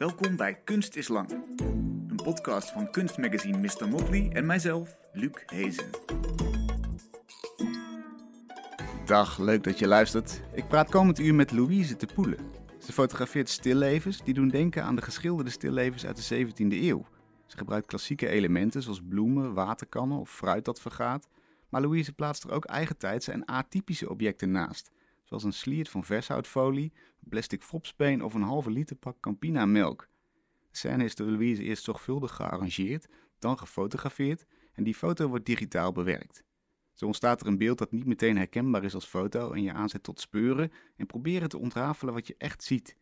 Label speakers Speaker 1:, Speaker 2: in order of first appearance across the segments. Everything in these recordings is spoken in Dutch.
Speaker 1: Welkom bij Kunst is Lang, een podcast van kunstmagazine Mr. Motley en mijzelf, Luc Hezen. Dag, leuk dat je luistert. Ik praat komend uur met Louise de Poelen. Ze fotografeert stillevens die doen denken aan de geschilderde stillevens uit de 17e eeuw. Ze gebruikt klassieke elementen zoals bloemen, waterkannen of fruit dat vergaat. Maar Louise plaatst er ook eigentijdse en atypische objecten naast. Zoals een sliert van vershoutfolie, een plastic fopspeen of een halve liter pak Campina melk. De scène is door Louise eerst zorgvuldig gearrangeerd, dan gefotografeerd en die foto wordt digitaal bewerkt. Zo ontstaat er een beeld dat niet meteen herkenbaar is als foto en je aanzet tot speuren en proberen te ontrafelen wat je echt ziet.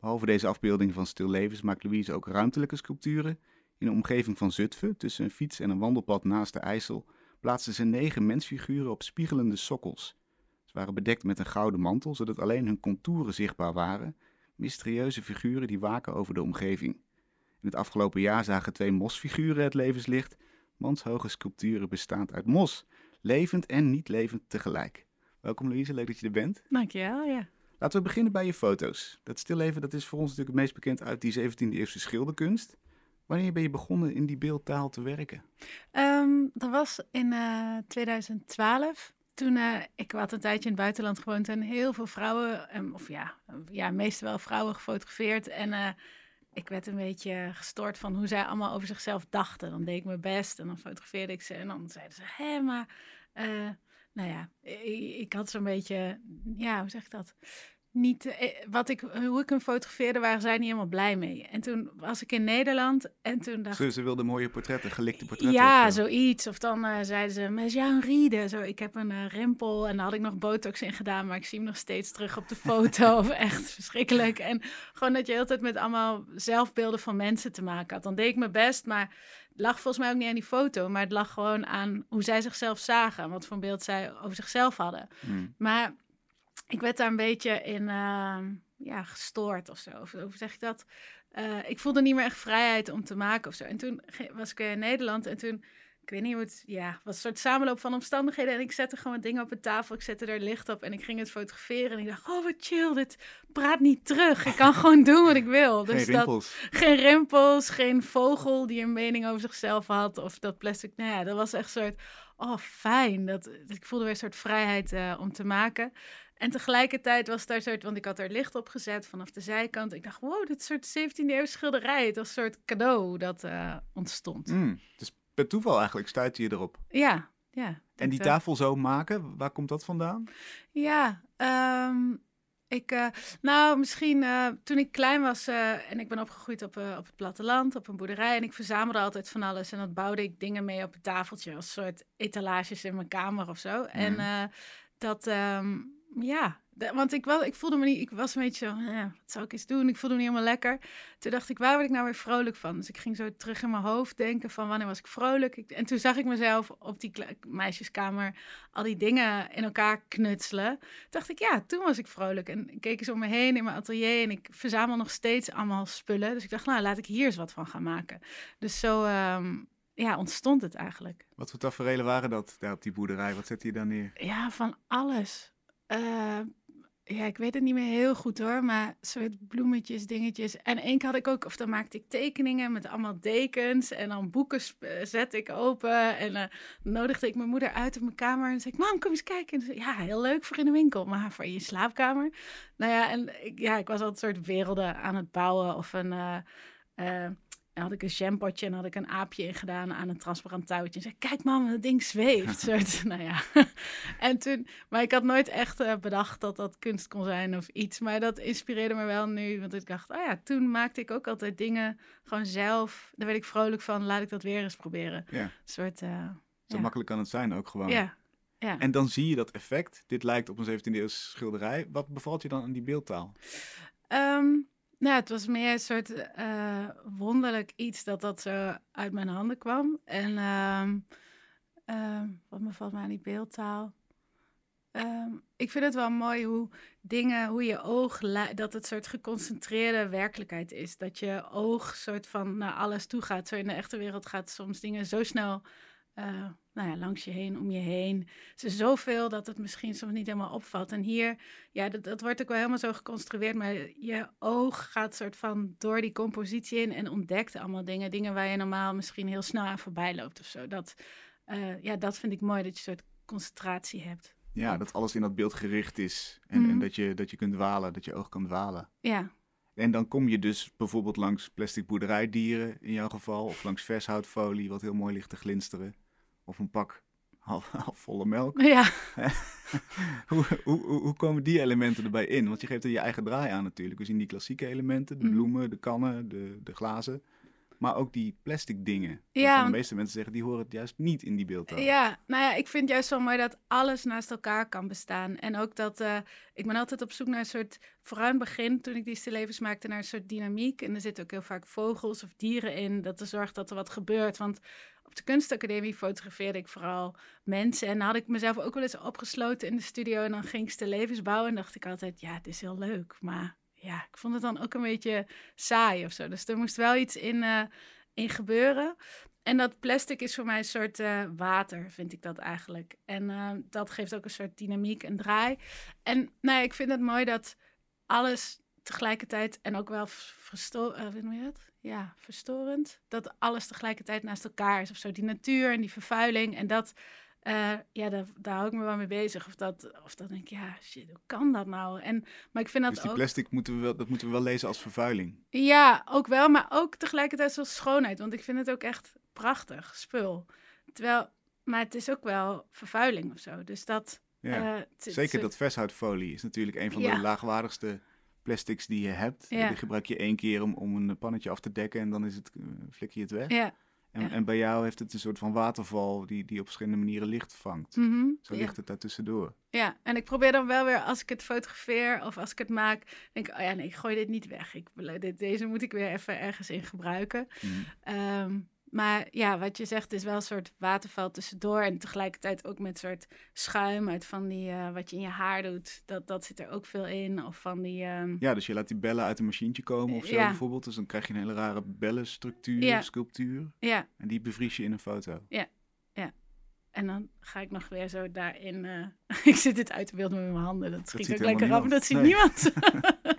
Speaker 1: Behalve deze afbeelding van stillevens maakt Louise ook ruimtelijke sculpturen. In de omgeving van Zutphen, tussen een fiets en een wandelpad naast de IJssel, plaatsen ze negen mensfiguren op spiegelende sokkels. Waren bedekt met een gouden mantel, zodat alleen hun contouren zichtbaar waren. Mysterieuze figuren die waken over de omgeving. In het afgelopen jaar zagen twee mosfiguren het levenslicht. Manshoge sculpturen bestaand uit mos, levend en niet levend tegelijk. Welkom Louise, leuk dat je er bent.
Speaker 2: Dankjewel, ja.
Speaker 1: Laten we beginnen bij je foto's. Dat stilleven dat is voor ons natuurlijk het meest bekend uit die 17e eeuwse schilderkunst. Wanneer ben je begonnen in die beeldtaal te werken?
Speaker 2: Um, dat was in uh, 2012. Toen uh, ik had een tijdje in het buitenland gewoond en heel veel vrouwen, um, of ja, ja, meestal wel vrouwen gefotografeerd. En uh, ik werd een beetje gestoord van hoe zij allemaal over zichzelf dachten. Dan deed ik mijn best en dan fotografeerde ik ze en dan zeiden ze, hé, maar, uh, nou ja, ik, ik had zo'n beetje, ja, hoe zeg ik dat? Niet, wat ik, hoe ik hem fotografeerde, waren zij niet helemaal blij mee. En toen was ik in Nederland en toen dacht
Speaker 1: Ze, ze wilden mooie portretten, gelikte portretten.
Speaker 2: Ja, of zoiets. Of dan uh, zeiden ze, met Jan Riede. Zo, ik heb een uh, rimpel en daar had ik nog botox in gedaan, maar ik zie hem nog steeds terug op de foto. of echt verschrikkelijk. En gewoon dat je heel tijd met allemaal zelfbeelden van mensen te maken had. Dan deed ik mijn best, maar het lag volgens mij ook niet aan die foto, maar het lag gewoon aan hoe zij zichzelf zagen. Wat voor een beeld zij over zichzelf hadden. Hmm. Maar ik werd daar een beetje in uh, ja, gestoord of zo. Of, hoe zeg ik dat? Uh, ik voelde niet meer echt vrijheid om te maken of zo. En toen was ik in Nederland en toen, ik weet niet hoe het, ja, was een soort samenloop van omstandigheden. En ik zette gewoon dingen op de tafel, ik zette er licht op en ik ging het fotograferen. En ik dacht, oh wat chill, dit praat niet terug. Ik kan gewoon doen wat ik wil.
Speaker 1: Dus geen rimpels.
Speaker 2: Dat, geen rimpels, geen vogel die een mening over zichzelf had. Of dat plastic, nou ja, dat was echt een soort, oh fijn. Dat, ik voelde weer een soort vrijheid uh, om te maken. En tegelijkertijd was daar soort, want ik had er licht op gezet vanaf de zijkant. Ik dacht, wow, dit soort 17e eeuw schilderij. Het was een soort cadeau dat uh, ontstond.
Speaker 1: Mm, dus per toeval eigenlijk stuitte je erop.
Speaker 2: Ja, ja.
Speaker 1: En die tafel zo maken, waar komt dat vandaan?
Speaker 2: Ja, um, ik, uh, nou, misschien uh, toen ik klein was en ik ben opgegroeid op, op het platteland, op een boerderij. En ik verzamelde altijd van alles. En dat bouwde ik dingen mee op het tafeltje, als soort etalages in mijn kamer of zo. Mm. En dat, um, ja, want ik, wel, ik voelde me niet, ik was een beetje zo, ja, wat zou ik eens doen? Ik voelde me niet helemaal lekker. Toen dacht ik, waar word ik nou weer vrolijk van? Dus ik ging zo terug in mijn hoofd denken van wanneer was ik vrolijk? Ik, en toen zag ik mezelf op die meisjeskamer al die dingen in elkaar knutselen. Toen dacht ik, ja, toen was ik vrolijk. En ik keek eens om me heen in mijn atelier en ik verzamel nog steeds allemaal spullen. Dus ik dacht, nou, laat ik hier eens wat van gaan maken. Dus zo... Um, ja, ontstond het eigenlijk.
Speaker 1: Wat voor tafereelen waren dat daar op die boerderij? Wat zet je dan neer?
Speaker 2: Ja, van alles. Uh, ja, ik weet het niet meer heel goed hoor, maar soort bloemetjes, dingetjes. En één keer had ik ook, of dan maakte ik tekeningen met allemaal dekens. En dan boeken zette ik open. En uh, nodigde ik mijn moeder uit op mijn kamer. En zei ik, mam, kom eens kijken. En zei, ja, heel leuk voor in de winkel, maar voor in je slaapkamer. Nou ja, en ik, ja, ik was altijd een soort werelden aan het bouwen. Of een... en had ik een jampotje en had ik een aapje in gedaan aan een transparant touwtje. En zei, kijk man, dat ding zweeft. soort, nou ja. en toen, maar ik had nooit echt uh, bedacht dat dat kunst kon zijn of iets. Maar dat inspireerde me wel nu. Want ik dacht, oh ja, toen maakte ik ook altijd dingen gewoon zelf. Daar werd ik vrolijk van, laat ik dat weer eens proberen.
Speaker 1: Ja.
Speaker 2: Een soort, uh,
Speaker 1: Zo
Speaker 2: ja.
Speaker 1: makkelijk kan het zijn ook gewoon.
Speaker 2: Ja. ja.
Speaker 1: En dan zie je dat effect. Dit lijkt op een 17e eeuwse schilderij. Wat bevalt je dan aan die beeldtaal?
Speaker 2: Um, nou, het was meer een soort uh, wonderlijk iets dat dat zo uit mijn handen kwam. En uh, uh, wat me valt mij aan die beeldtaal. Ehm, ik vind het wel mooi hoe dingen, hoe je oog, dat het soort geconcentreerde werkelijkheid is. Dat je oog soort van naar alles toe gaat. Zo in de echte wereld gaat soms dingen zo snel eh, nou ja, langs je heen, om je heen. Het is zoveel dat het misschien soms niet helemaal opvalt. En hier, ja, dat, dat wordt ook wel helemaal zo geconstrueerd. Maar je oog gaat soort van door die compositie in en ontdekt allemaal dingen. Dingen waar je normaal misschien heel snel aan voorbij loopt of zo. Dat, uh, ja, dat vind ik mooi, dat je een soort concentratie hebt.
Speaker 1: Ja, dat alles in dat beeld gericht is. En, en mhm. dat, je, dat je kunt dwalen, dat je oog kan dwalen.
Speaker 2: Ja.
Speaker 1: En dan kom je dus bijvoorbeeld langs plastic boerderijdieren in jouw geval. Of langs vershoutfolie, wat heel mooi ligt te glinsteren. Of een pak half, volle melk.
Speaker 2: Ja.
Speaker 1: hoe, hoe, hoe, komen die elementen erbij in? Want je geeft er je eigen draai aan natuurlijk. We zien die klassieke elementen, de mhm. bloemen, de kannen, de, de glazen. Maar ook die plastic dingen. Ja. De meeste mensen zeggen, die horen het juist niet in die beeldtaal.
Speaker 2: Ja, nou ja, ik vind juist zo mooi dat alles naast elkaar kan bestaan. En ook dat, uh, ik ben altijd op zoek naar een soort, vooral in het begin, toen ik die levens maakte, naar een soort dynamiek. En er zitten ook heel vaak vogels of dieren in, dat er zorgt dat er wat gebeurt. Want op de kunstacademie fotografeerde ik vooral mensen. En dan had ik mezelf ook wel eens opgesloten in de studio. En dan ging ik de levens bouwen. En dacht ik altijd, ja, het is heel leuk. Maar ja, ik vond het dan ook een beetje saai of zo. Dus er moest wel iets in, uh, in gebeuren. En dat plastic is voor mij een soort uh, water, vind ik dat eigenlijk. En uh, dat geeft ook een soort dynamiek en draai. En nou ik vind het mooi dat alles tegelijkertijd en ook wel verstorend, uh, je dat? Ja, verstorend. Dat alles tegelijkertijd naast elkaar is of zo. Die natuur en die vervuiling en dat uh, ja, daar, daar hou ik me wel mee bezig. Of dat, of dat denk ik, ja, shit, hoe kan dat nou? En, maar ik vind dat
Speaker 1: dus die
Speaker 2: ook...
Speaker 1: plastic moeten we wel, dat moeten we wel lezen als vervuiling.
Speaker 2: Ja, ook wel, maar ook tegelijkertijd zoals schoonheid. Want ik vind het ook echt prachtig spul. Terwijl, maar het is ook wel vervuiling of zo. Dus dat...
Speaker 1: Ja, uh, zeker dat vershoutfolie is natuurlijk een van de laagwaardigste plastics die je hebt. Ja. Die gebruik je één keer om, om een pannetje af te dekken en dan is het, uh, flik je het weg.
Speaker 2: Ja.
Speaker 1: En, en, bij jou heeft het een soort van waterval die, die op verschillende manieren licht vangt. Mhm, Zo ligt het daartussendoor.
Speaker 2: Ja, en ik probeer dan wel weer, als ik het fotografeer of als ik het maak, denk ik, oh ja, nee, ik gooi dit niet weg. Ik, dit, deze moet ik weer even ergens in gebruiken. Mm. Maar ja, wat je zegt is wel een soort waterval tussendoor. En tegelijkertijd ook met soort schuim uit van die, uh, wat je in je haar doet. Dat, dat zit er ook veel in. Of van die... Um...
Speaker 1: Ja, dus je laat die bellen uit een machientje komen of zo ja. bijvoorbeeld. Dus dan krijg je een hele rare bellenstructuur, ja. sculptuur.
Speaker 2: Ja.
Speaker 1: En die bevries je in een foto.
Speaker 2: Ja, ja. En dan ga ik nog weer zo daarin... Uh... ik zit het uit te beelden met mijn handen. Dat schiet ook lekker af, dat ziet niemand.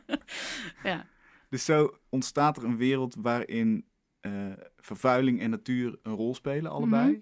Speaker 2: ja.
Speaker 1: Dus zo ontstaat er een wereld waarin uh, vervuiling en natuur een rol spelen, allebei. Mhm.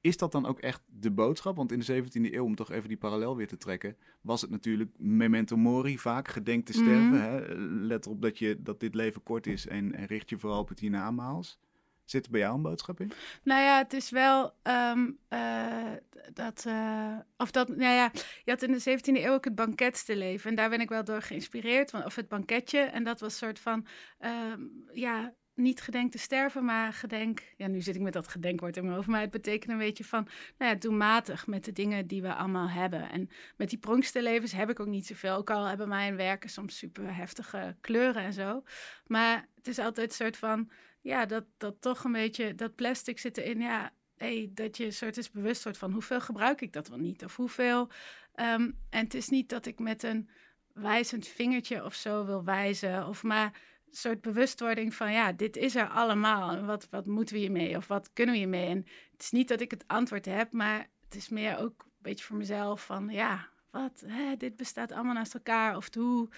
Speaker 1: Is dat dan ook echt de boodschap? Want in de 17e eeuw, om toch even die parallel weer te trekken, was het natuurlijk memento mori, vaak gedenk te sterven. Mhm. hè? Let erop dat, je, dat dit leven kort is en, en richt je vooral op het hiernamaals. Zit er bij jou een boodschap in?
Speaker 2: Nou ja, het is wel um, uh, dat. Uh, of dat. Nou ja, je had in de 17e eeuw ook het banketste En daar ben ik wel door geïnspireerd. Of het banketje. En dat was een soort van. Um, ja, niet gedenk te sterven, maar gedenk. Ja, nu zit ik met dat gedenkwoord in mijn hoofd. Maar het betekent een beetje van. Nou ja, doelmatig met de dingen die we allemaal hebben. En met die pronksterlevens heb ik ook niet zoveel. Ook al hebben mijn werken soms super heftige kleuren en zo. Maar het is altijd een soort van. Ja, dat, dat toch een beetje. Dat plastic zit erin. Ja, hey, dat je soort is bewust wordt van hoeveel gebruik ik dat wel niet. Of hoeveel. Um, en het is niet dat ik met een wijzend vingertje of zo wil wijzen. Of maar soort bewustwording van ja, dit is er allemaal. Wat, wat moeten we hiermee? Of wat kunnen we hiermee? En het is niet dat ik het antwoord heb, maar het is meer ook een beetje voor mezelf van ja, wat? Dit bestaat allemaal naast elkaar. Of hoe?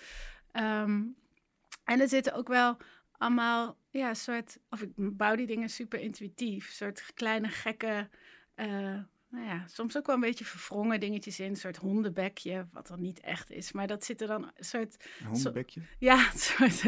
Speaker 2: Ehm, en er zitten ook wel allemaal, ja, soort, of ik bouw die dingen super intuïtief. soort kleine gekke uh, nou ja, soms ook wel een beetje verwrongen dingetjes in. Een soort hondenbekje, wat dan niet echt is. Maar dat zit er dan een soort...
Speaker 1: Een hondenbekje?
Speaker 2: ja, een soort...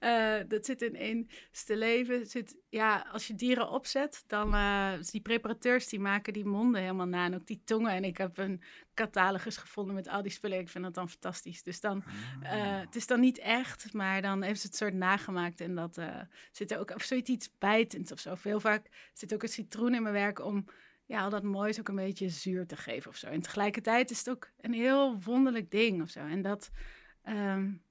Speaker 2: Uh, dat zit in één leven. Zit, ja, als je dieren opzet, dan... Uh, die preparateurs, die maken die monden helemaal na. En ook die tongen. En ik heb een catalogus gevonden met al die spullen. Ik vind dat dan fantastisch. Dus dan... Uh, het is dan niet echt, maar dan heeft ze het soort nagemaakt. En dat zit er ook... Of zoiets iets bijtends of zo. Heel vaak zit ook een citroen in mijn werk om ja, al dat moois ook een beetje zuur te geven of zo. En tegelijkertijd is het ook een heel wonderlijk ding of zo. En dat, um,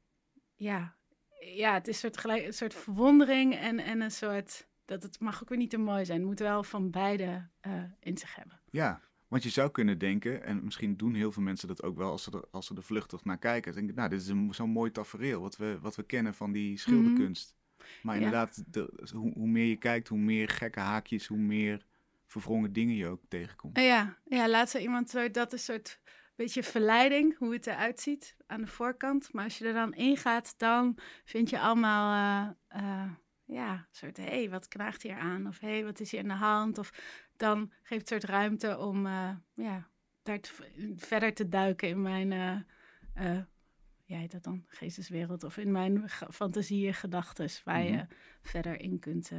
Speaker 2: ja, ja, het is een soort, gelijk, een soort verwondering en, en een soort, dat het mag ook weer niet te mooi zijn. Het moet wel van beide uh, in zich hebben.
Speaker 1: Ja, want je zou kunnen denken, en misschien doen heel veel mensen dat ook wel als ze er, als ze er vluchtig naar kijken. Denken, nou, dit is zo'n mooi tafereel wat we, wat we kennen van die schilderkunst. Maar inderdaad, de, hoe, hoe, meer je kijkt, hoe meer gekke haakjes, hoe meer verwrongen dingen je ook tegenkomt.
Speaker 2: Ja, ja laat zo iemand zo, dat is een soort beetje verleiding, hoe het eruit ziet aan de voorkant. Maar als je er dan in gaat, dan vind je allemaal, uh, uh, ja, soort, hé, hey, wat knaagt hier aan? Of hé, hey, wat is hier in de hand? Of dan geeft het soort ruimte om, uh, ja, daar te, verder te duiken in mijn, heet dat dan, geesteswereld. Of in mijn fantasieën, gedachten, waar mm -hmm. je verder in kunt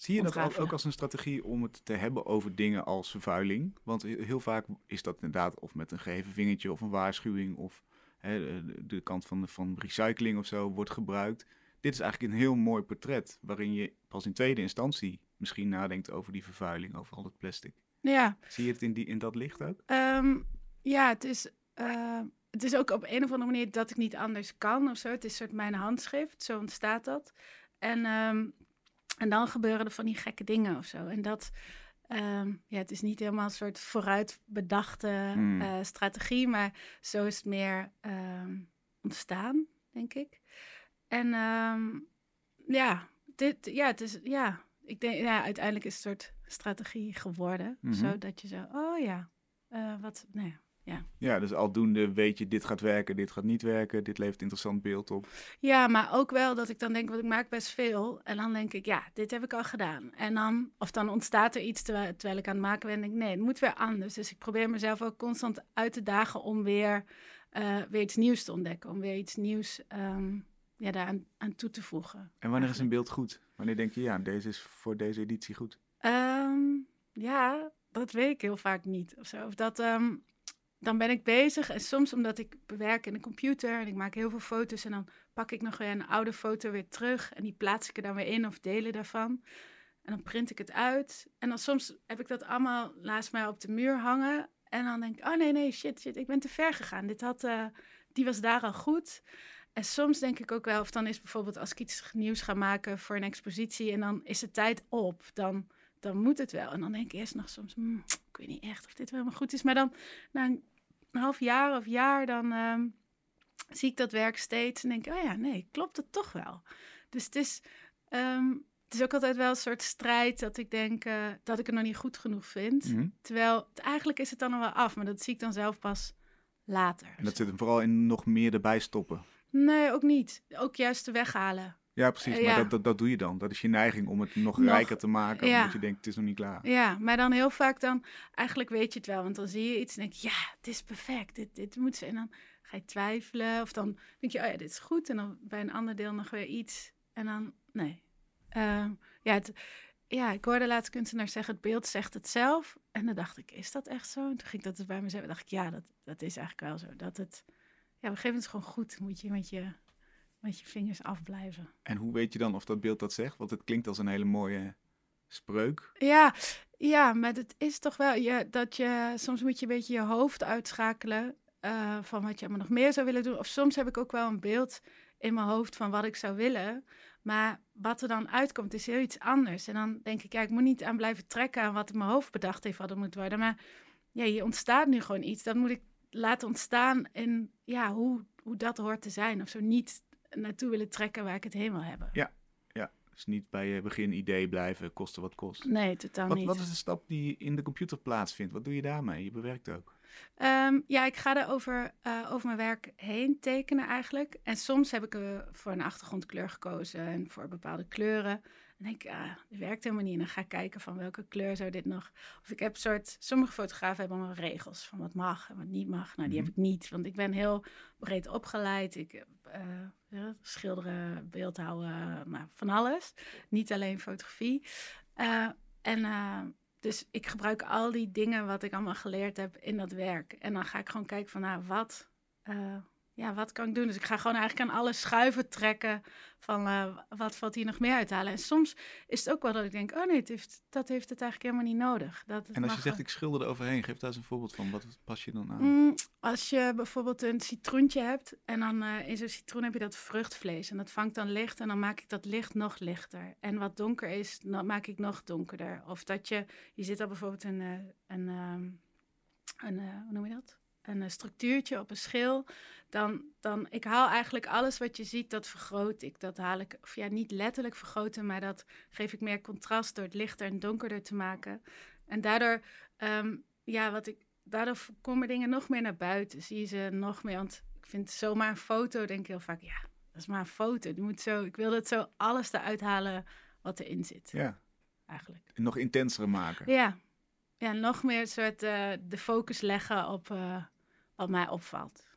Speaker 1: Zie je dat ook als een strategie om het te hebben over dingen als vervuiling? Want heel vaak is dat inderdaad of met een gegeven vingertje of een waarschuwing of hè, de, de, kant van, van recycling of zo wordt gebruikt. Dit is eigenlijk een heel mooi portret waarin je pas in tweede instantie misschien nadenkt over die vervuiling, over al het plastic.
Speaker 2: Ja.
Speaker 1: Zie je het in, die, in dat licht ook?
Speaker 2: Um, ja, het is, uh, het is ook op een of andere manier dat ik niet anders kan of zo. Het is soort mijn handschrift, zo ontstaat dat. En... Um, en dan gebeuren er van die gekke dingen of zo. En dat, um, ja, het is niet helemaal een soort vooruit bedachte mm. uh, strategie, maar zo is het meer um, ontstaan, denk ik. En um, ja, dit, ja, het is, ja, ik denk, ja, uiteindelijk is het een soort strategie geworden. Mm -hmm. Zodat je zo, oh ja, uh, wat, nou ja. Ja.
Speaker 1: ja, dus aldoende weet je, dit gaat werken, dit gaat niet werken, dit levert interessant beeld op.
Speaker 2: Ja, maar ook wel dat ik dan denk, want ik maak best veel. En dan denk ik, ja, dit heb ik al gedaan. En dan, of dan ontstaat er iets terwijl, terwijl ik aan het maken ben. En denk ik, nee, het moet weer anders. Dus ik probeer mezelf ook constant uit te dagen om weer, uh, weer iets nieuws te ontdekken. Om weer iets nieuws um, ja, daar aan, aan, toe te voegen.
Speaker 1: En wanneer eigenlijk. is een beeld goed? Wanneer denk je, ja, deze is voor deze editie goed?
Speaker 2: Um, ja, dat weet ik heel vaak niet. Of, zo. of dat... Um, dan ben ik bezig. En soms omdat ik bewerk in de computer en ik maak heel veel foto's. En dan pak ik nog weer een oude foto weer terug. En die plaats ik er dan weer in of delen daarvan. En dan print ik het uit. En dan soms heb ik dat allemaal naast mij op de muur hangen. En dan denk ik, oh nee, nee, shit, shit, ik ben te ver gegaan. Dit had, uh, die was daar al goed. En soms denk ik ook wel, of dan is bijvoorbeeld als ik iets nieuws ga maken voor een expositie en dan is de tijd op, dan, dan moet het wel. En dan denk ik eerst nog soms, mm, ik weet niet echt of dit wel helemaal goed is. Maar dan, na half jaar of jaar, dan um, zie ik dat werk steeds en denk ik, oh ja, nee, klopt het toch wel. Dus het is, um, het is ook altijd wel een soort strijd dat ik denk uh, dat ik het nog niet goed genoeg vind. Mm -hmm. Terwijl, het, eigenlijk is het dan al wel af, maar dat zie ik dan zelf pas later.
Speaker 1: En dat zit hem vooral in nog meer erbij stoppen?
Speaker 2: Nee, ook niet. Ook juist weghalen.
Speaker 1: Ja, precies. Maar ja. dat, dat, dat, doe je dan. Dat is je neiging om het nog, nog rijker te maken. Ja. Omdat je denkt, het is nog niet klaar.
Speaker 2: Ja, maar dan heel vaak dan... Eigenlijk weet je het wel. Want dan zie je iets en denk je, ja, het is perfect. Dit, dit moet ze. En dan ga je twijfelen. Of dan denk je, oh ja, dit is goed. En dan bij een ander deel nog weer iets. En dan, nee. Uh, ja, het, ja, ik hoorde laatst kunstenaar zeggen, het beeld zegt het zelf. En dan dacht ik, is dat echt zo? En toen ging ik dat dus bij mezelf. dacht ik, ja, dat, dat is eigenlijk wel zo. Dat het, ja, op een gegeven moment is gewoon goed. Moet je met je met je vingers afblijven.
Speaker 1: En hoe weet je dan of dat beeld dat zegt? Want het klinkt als een hele mooie spreuk.
Speaker 2: Ja, ja maar het is toch wel ja, dat je soms moet je een beetje je hoofd uitschakelen uh, van wat je allemaal nog meer zou willen doen. Of soms heb ik ook wel een beeld in mijn hoofd van wat ik zou willen. Maar wat er dan uitkomt is heel iets anders. En dan denk ik, ja, ik moet niet aan blijven trekken aan wat in mijn hoofd bedacht heeft wat er moet worden. Maar ja, je ontstaat nu gewoon iets. Dan moet ik laten ontstaan in ja, hoe, hoe dat hoort te zijn. Of zo niet naartoe willen trekken waar ik het heen wil hebben.
Speaker 1: Ja, ja. Dus niet bij je begin idee blijven, kosten wat kost.
Speaker 2: Nee, totaal
Speaker 1: wat,
Speaker 2: niet.
Speaker 1: Wat is de stap die in de computer plaatsvindt? Wat doe je daarmee? Je bewerkt ook.
Speaker 2: Um, ja, ik ga er over, uh, over mijn werk heen tekenen eigenlijk. En soms heb ik er voor een achtergrondkleur gekozen en voor bepaalde kleuren. En denk ik, ah, dit werkt helemaal niet. En dan ga ik kijken van welke kleur zou dit nog... Of ik heb soort... Sommige fotografen hebben allemaal regels van wat mag en wat niet mag. Nou, die mm -hmm. heb ik niet, want ik ben heel breed opgeleid. Ik uh, schilderen, beeldhouden, maar van alles. Niet alleen fotografie. Uh, en uh, dus ik gebruik al die dingen wat ik allemaal geleerd heb in dat werk. En dan ga ik gewoon kijken van, nou, wat ja, wat kan ik doen? Dus ik ga gewoon eigenlijk aan alle schuiven trekken van uh, wat valt hier nog meer uithalen. En soms is het ook wel dat ik denk, oh nee, het heeft, dat heeft het eigenlijk helemaal niet nodig. Dat
Speaker 1: en als je zegt, ik schilder er overheen, geef daar eens een voorbeeld van. Wat pas je dan aan?
Speaker 2: Mm, als je bijvoorbeeld een citroentje hebt en dan uh, in zo'n citroen heb je dat vruchtvlees. En dat vangt dan licht en dan maak ik dat licht nog lichter. En wat donker is, dan maak ik nog donkerder. Of dat je, je zit al bijvoorbeeld een, uh, een, een hoe noem je dat? Een structuurtje op een schil, dan, dan ik haal eigenlijk alles wat je ziet, dat vergroot ik. Dat haal ik, of ja, niet letterlijk vergroten, maar dat geef ik meer contrast door het lichter en donkerder te maken. En daardoor, ehm, ja, wat ik, daardoor komen dingen nog meer naar buiten. Zie je ze nog meer. Want ik vind zomaar een foto, denk ik heel vaak, ja, dat is maar een foto. Die moet zo, ik wil dat zo alles eruit halen wat erin zit.
Speaker 1: Ja.
Speaker 2: Eigenlijk.
Speaker 1: En nog intenser maken.
Speaker 2: Ja. Ja, nog meer soort uh, de focus leggen op uh, wat mij opvalt.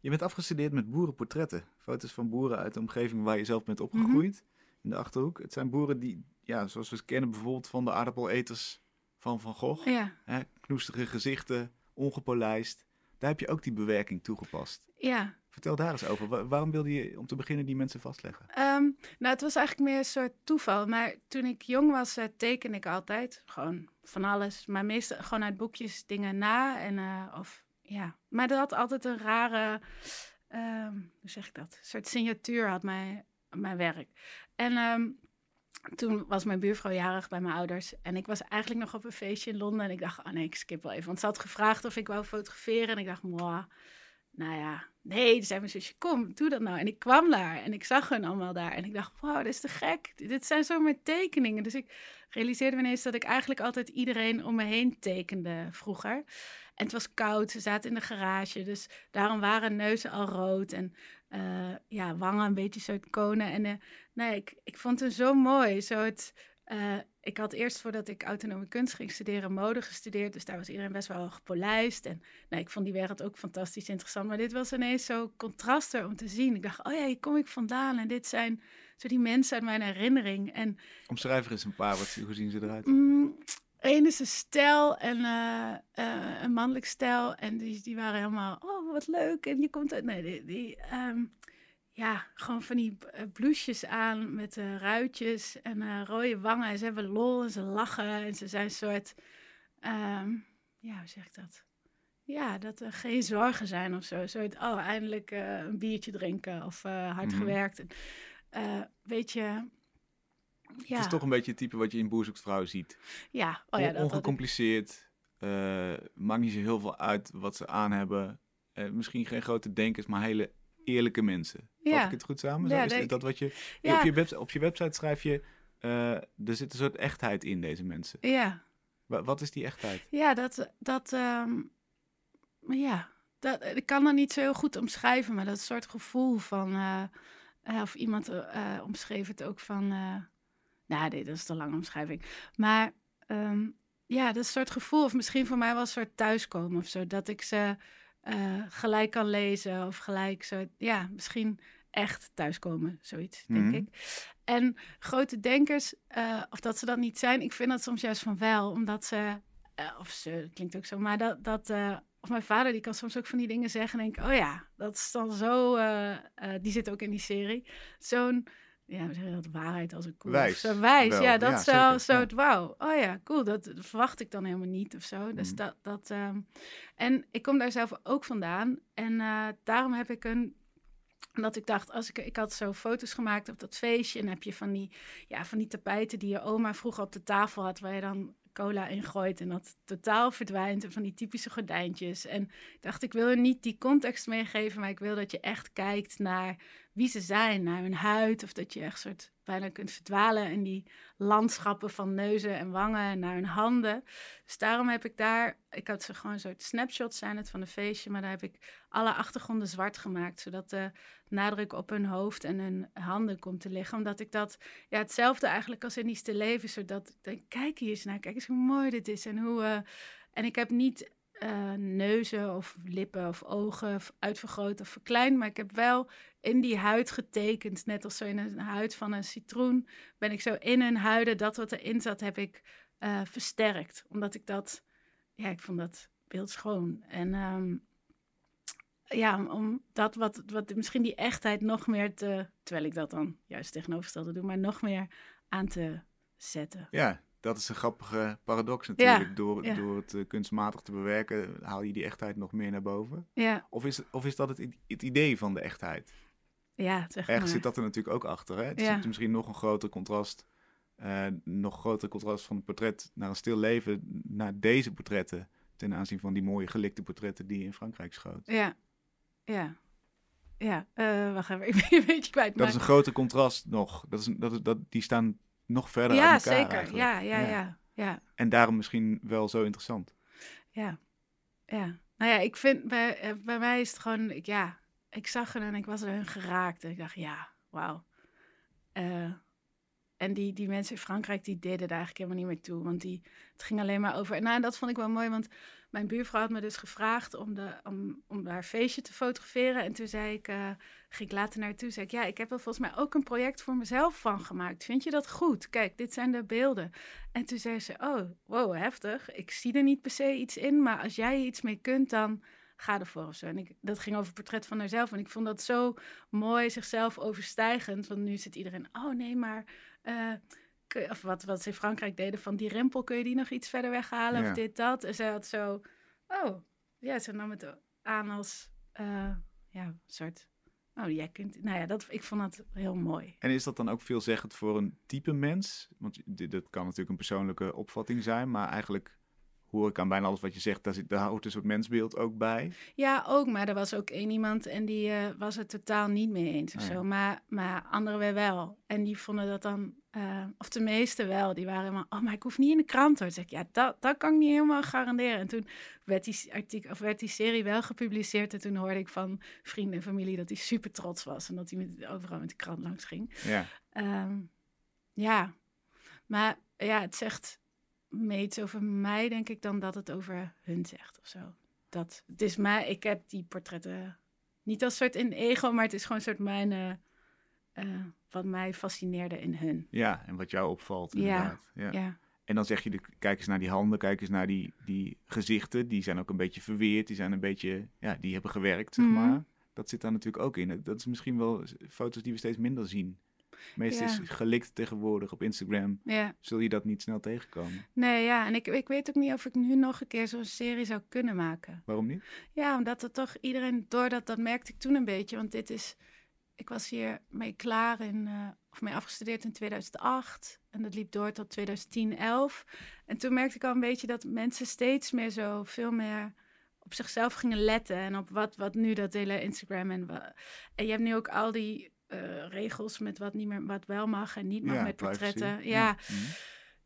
Speaker 1: Je bent afgestudeerd met boerenportretten. Foto's van boeren uit de omgeving waar je zelf bent opgegroeid. Mm -hmm. In de Achterhoek. Het zijn boeren die, ja, zoals we ze kennen bijvoorbeeld van de aardappeleters van Van Gogh.
Speaker 2: Ja.
Speaker 1: Hè, knoestige gezichten, ongepolijst. Daar heb je ook die bewerking toegepast.
Speaker 2: Ja.
Speaker 1: Vertel daar eens over. waarom wilde je om te beginnen die mensen vastleggen?
Speaker 2: Um, nou, het was eigenlijk meer een soort toeval. Maar toen ik jong was, uh, teken ik altijd. Gewoon van alles. Maar meestal gewoon uit boekjes dingen na. En, uh, of, ja. Maar dat had altijd een rare, um, hoe zeg ik dat? Soort signatuur had mijn, mijn werk. En um, toen was mijn buurvrouw jarig bij mijn ouders. En ik was eigenlijk nog op een feestje in Londen. En ik dacht, oh nee, ik skip wel even. Want ze had gevraagd of ik wou fotograferen. En ik dacht, mwah. Nou ja, nee, toen zei mijn zusje, kom, doe dat nou. En ik kwam daar en ik zag hen allemaal daar. En ik dacht, wow, dit is te gek. Dit zijn zomaar tekeningen. Dus ik realiseerde me ineens dat ik eigenlijk altijd iedereen om me heen tekende vroeger. En het was koud, ze zaten in de garage. Dus daarom waren neuzen al rood. En uh, ja, wangen een beetje soort konen. En uh, nee, ik, ik vond het zo mooi. Zo het, uh, ik had eerst voordat ik autonome kunst ging studeren, mode gestudeerd. Dus daar was iedereen best wel gepolijst. En nee, ik vond die wereld ook fantastisch interessant. Maar dit was ineens zo contraster om te zien. Ik dacht, oh ja, hier kom ik vandaan. En dit zijn zo die mensen uit mijn herinnering. En,
Speaker 1: Omschrijf er eens een paar, wat, hoe zien ze eruit?
Speaker 2: Mm, Eén is een stijl en uh, uh, een mannelijk stijl. En die, die waren helemaal, oh, wat leuk. En je komt uit, nee, die, die um, ja, gewoon van die blouses aan met uh, ruitjes en uh, rode wangen. En ze hebben lol en ze lachen en ze zijn een soort, um, ja, hoe zeg ik dat? Ja, dat er geen zorgen zijn of zo. Zo, oh, eindelijk uh, een biertje drinken of hard mm -hmm. gewerkt. En, weet je, ja.
Speaker 1: Het is toch een beetje het type wat je in Boer zoekt vrouw ziet.
Speaker 2: Ja, oh ja
Speaker 1: On ongecompliceerd. Maakt niet zo heel veel uit wat ze aan hebben. Misschien geen grote denkers, maar hele eerlijke mensen.
Speaker 2: Ja.
Speaker 1: Vat ik het goed samen? Zo,
Speaker 2: Ja,
Speaker 1: is dat wat je...
Speaker 2: Ja.
Speaker 1: Op, je op je website schrijf je... eh, er zit een soort echtheid in deze mensen.
Speaker 2: Ja,
Speaker 1: Wa- wat is die echtheid?
Speaker 2: ja dat, dat ehm, ja, dat, ik kan dat niet zo heel goed omschrijven, maar dat soort gevoel van, eh, eh, of iemand omschreef het ook van, nou dat is te lange omschrijving, maar ehm, ja, dat soort gevoel, of misschien voor mij wel een soort thuiskomen of zo, dat ik ze eh, gelijk kan lezen of gelijk zo, ja, misschien echt thuiskomen, zoiets, denk
Speaker 1: Mhm.
Speaker 2: ik. En grote denkers, eh, of dat ze dat niet zijn, ik vind dat soms juist van wel, omdat ze, eh, of ze, klinkt ook zo, maar dat, dat of mijn vader, die kan soms ook van die dingen zeggen en denk ik, oh ja, dat is dan zo, die zit ook in die serie, zo'n, ja, we zeggen dat waarheid als een koe. of
Speaker 1: Wijs
Speaker 2: Zo, wijs,
Speaker 1: wel,
Speaker 2: ja, dat
Speaker 1: ja, zeker,
Speaker 2: zo
Speaker 1: ja.
Speaker 2: het wauw. Oh ja, cool, dat, dat verwacht ik dan helemaal niet of zo. Dus
Speaker 1: Mhm.
Speaker 2: dat, dat ehm, en ik kom daar zelf ook vandaan en eh, daarom heb ik een dat ik dacht, als ik, ik had zo foto's gemaakt op dat feestje. En heb je van die, ja, van die tapijten die je oma vroeger op de tafel had, waar je dan cola in gooit en dat totaal verdwijnt. En van die typische gordijntjes. En ik dacht, ik wil er niet die context meegeven, maar ik wil dat je echt kijkt naar wie ze zijn, naar hun huid. Of dat je echt soort bijna kunt verdwalen in die landschappen van neuzen en wangen en naar hun handen. Dus daarom heb ik daar, ik had ze gewoon soort snapshots zijn het van een feestje, maar daar heb ik alle achtergronden zwart gemaakt, zodat de nadruk op hun hoofd en hun handen komt te liggen. Omdat ik dat, ja, hetzelfde eigenlijk als in die stille leven, zodat ik denk, kijk hier eens naar, kijk eens hoe mooi dit is en hoe, eh, en ik heb niet eh, neuzen of lippen of ogen uitvergroot of verkleind, maar ik heb wel in die huid getekend, net als zo in een huid van een citroen, ben ik zo in hun huiden, dat wat erin zat, heb ik eh, versterkt. Omdat ik dat, ja, ik vond dat beeld schoon. En ehm, ja, om dat wat, wat misschien die echtheid nog meer te, terwijl ik dat dan juist tegenovergestelde doe, maar nog meer aan te zetten.
Speaker 1: Ja, dat is een grappige paradox natuurlijk. door,
Speaker 2: ja.
Speaker 1: door het eh, kunstmatig te bewerken haal je die echtheid nog meer naar boven.
Speaker 2: Ja,
Speaker 1: Of is, of is dat het, het idee van de echtheid?
Speaker 2: ja,
Speaker 1: Ergens
Speaker 2: maar.
Speaker 1: zit dat er natuurlijk ook achter. Hè? Het zit misschien nog een groter contrast. eh, nog groter contrast van het portret naar een stil leven. Naar deze portretten. Ten aanzien van die mooie gelikte portretten die je in Frankrijk schoot.
Speaker 2: Ja, ja, ja. eh, wacht even, ik ben je een beetje kwijt.
Speaker 1: Dat
Speaker 2: maar...
Speaker 1: is een groter contrast nog. Dat is, een- dat is, dat, die staan nog verder
Speaker 2: ja,
Speaker 1: uit elkaar
Speaker 2: zeker.
Speaker 1: eigenlijk.
Speaker 2: Ja, ja,
Speaker 1: Ja.
Speaker 2: ja, Ja,
Speaker 1: En daarom misschien wel zo interessant.
Speaker 2: ja, ja. Nou ja, ik vind, bij, eh, bij mij is het gewoon, ik, ja, ik zag het en ik was er hun geraakt. En ik dacht, ja, wauw. Eh, en die, die mensen in Frankrijk, die deden er eigenlijk helemaal niet meer toe. Want die, het ging alleen maar over... Nou, en dat vond ik wel mooi, want mijn buurvrouw had me dus gevraagd om, de, om, om haar feestje te fotograferen. En toen zei ik, eh, ging ik later naartoe, zei ik, ja, ik heb er volgens mij ook een project voor mezelf van gemaakt. Vind je dat goed? Kijk, dit zijn de beelden. En toen zei ze, oh, wow, heftig. Ik zie er niet per se iets in, maar als jij iets mee kunt, dan ga ervoor of zo. En ik, dat ging over het portret van haarzelf. En ik vond dat zo mooi, zichzelf overstijgend. Want nu zit iedereen, oh nee, maar... eh, of wat, wat ze in Frankrijk deden, van die rempel, kun je die nog iets verder weghalen?
Speaker 1: Ja.
Speaker 2: Of dit, dat. En zij had zo, oh, ja, ze nam het aan als, eh, ja, een soort, oh, jij kunt, nou ja, dat, ik vond dat heel mooi.
Speaker 1: En is dat dan ook veelzeggend voor een type mens? Want dit, dat kan natuurlijk een persoonlijke opvatting zijn, maar eigenlijk hoor ik aan bijna alles wat je zegt, daar, zit, daar hoort een soort mensbeeld ook bij.
Speaker 2: Ja, ook, maar er was ook één iemand en die eh, was het totaal niet mee eens of
Speaker 1: ja.
Speaker 2: zo. Maar, maar anderen weer wel. En die vonden dat dan, eh, of de meeste wel, die waren helemaal, oh, maar ik hoef niet in de krant hoor. Zei ik, ja, dat, dat kan ik niet helemaal garanderen. En toen werd die, artikel, of werd die serie wel gepubliceerd en toen hoorde ik van vrienden en familie dat hij super trots was. En dat hij met, overal met de krant langs ging.
Speaker 1: Ja,
Speaker 2: Ehm, ja, maar ja, het zegt meer iets over mij, denk ik, dan dat het over hun zegt of zo. Dat, het is mij, ik heb die portretten niet als soort in ego, maar het is gewoon een soort mijn, eh, wat mij fascineerde in hun.
Speaker 1: ja, en wat jou opvalt
Speaker 2: Ja,
Speaker 1: inderdaad. Ja.
Speaker 2: Ja,
Speaker 1: En dan zeg je, de, kijk eens naar die handen, kijk eens naar die, die gezichten. Die zijn ook een beetje verweerd, die zijn een beetje, ja, die hebben gewerkt, zeg
Speaker 2: Mhm.
Speaker 1: maar. Dat zit daar natuurlijk ook in. Dat is misschien wel foto's die we steeds minder zien. Meestal
Speaker 2: Ja.
Speaker 1: is gelikt tegenwoordig op Instagram.
Speaker 2: ja.
Speaker 1: Zul je dat niet snel tegenkomen?
Speaker 2: Nee, ja, en ik, ik weet ook niet of ik nu nog een keer zo'n serie zou kunnen maken.
Speaker 1: Waarom niet?
Speaker 2: Ja, omdat er toch iedereen door dat, dat merkte ik toen een beetje. Want dit is, ik was hier mee klaar in, eh, of mee afgestudeerd in 2008. En dat liep door tot 2010, 11. En toen merkte ik al een beetje dat mensen steeds meer zo veel meer op zichzelf gingen letten. En op wat, wat nu dat hele Instagram en En je hebt nu ook al die eh, regels met wat, niet meer, wat wel mag en niet mag met
Speaker 1: privacy.
Speaker 2: portretten. Ja,
Speaker 1: Mhm.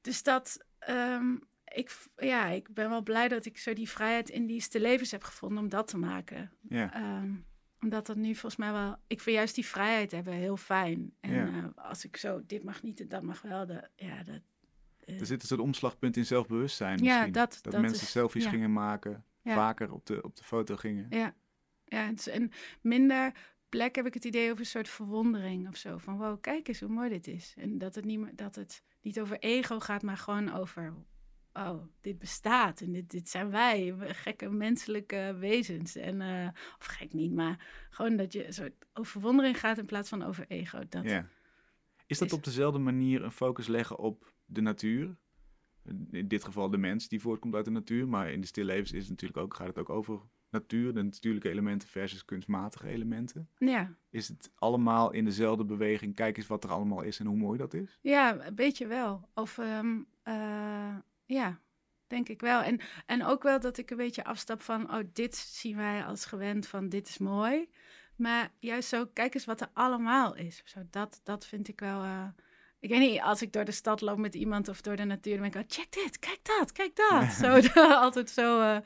Speaker 2: dus dat, ehm, ik, ja, ik ben wel blij dat ik zo die vrijheid in die levens heb gevonden om dat te maken.
Speaker 1: Ja.
Speaker 2: Ehm, omdat dat nu volgens mij wel, ik vind juist die vrijheid hebben heel fijn. En
Speaker 1: Ja.
Speaker 2: eh, als ik zo, dit mag niet en dat mag wel, de, ja, dat. eh,
Speaker 1: Er zit een soort omslagpunt in zelfbewustzijn
Speaker 2: Ja,
Speaker 1: misschien.
Speaker 2: dat-
Speaker 1: dat,
Speaker 2: dat
Speaker 1: mensen
Speaker 2: is-
Speaker 1: selfies
Speaker 2: ja.
Speaker 1: gingen maken, vaker op de, op de foto gingen.
Speaker 2: Ja, ja en minder plek heb ik het idee over een soort verwondering of zo. Van wow, kijk eens hoe mooi dit is. En dat het niet, meer, dat het niet over ego gaat, maar gewoon over... Oh, dit bestaat en dit, dit zijn wij, gekke menselijke wezens. En, eh, of gek niet, maar gewoon dat je een soort over verwondering gaat in plaats van over ego. Dat,
Speaker 1: Ja. Is dat
Speaker 2: is-
Speaker 1: op dezelfde manier een focus leggen op de natuur? In dit geval de mens die voortkomt uit de natuur, maar in de stillevens is het natuurlijk ook, gaat het ook over natuur, de natuurlijke elementen versus kunstmatige elementen.
Speaker 2: ja.
Speaker 1: Is het allemaal in dezelfde beweging? Kijk eens wat er allemaal is en hoe mooi dat is.
Speaker 2: Ja, een beetje wel. Of ehm, eh, ja, denk ik wel. En, en ook wel dat ik een beetje afstap van, oh, dit zien wij als gewend van dit is mooi. Maar juist zo, kijk eens wat er allemaal is. Zo, dat, dat vind ik wel. eh, ik weet niet, als ik door de stad loop met iemand of door de natuur, dan ben ik, oh, check dit, kijk dat, kijk dat. Zo, altijd zo. eh,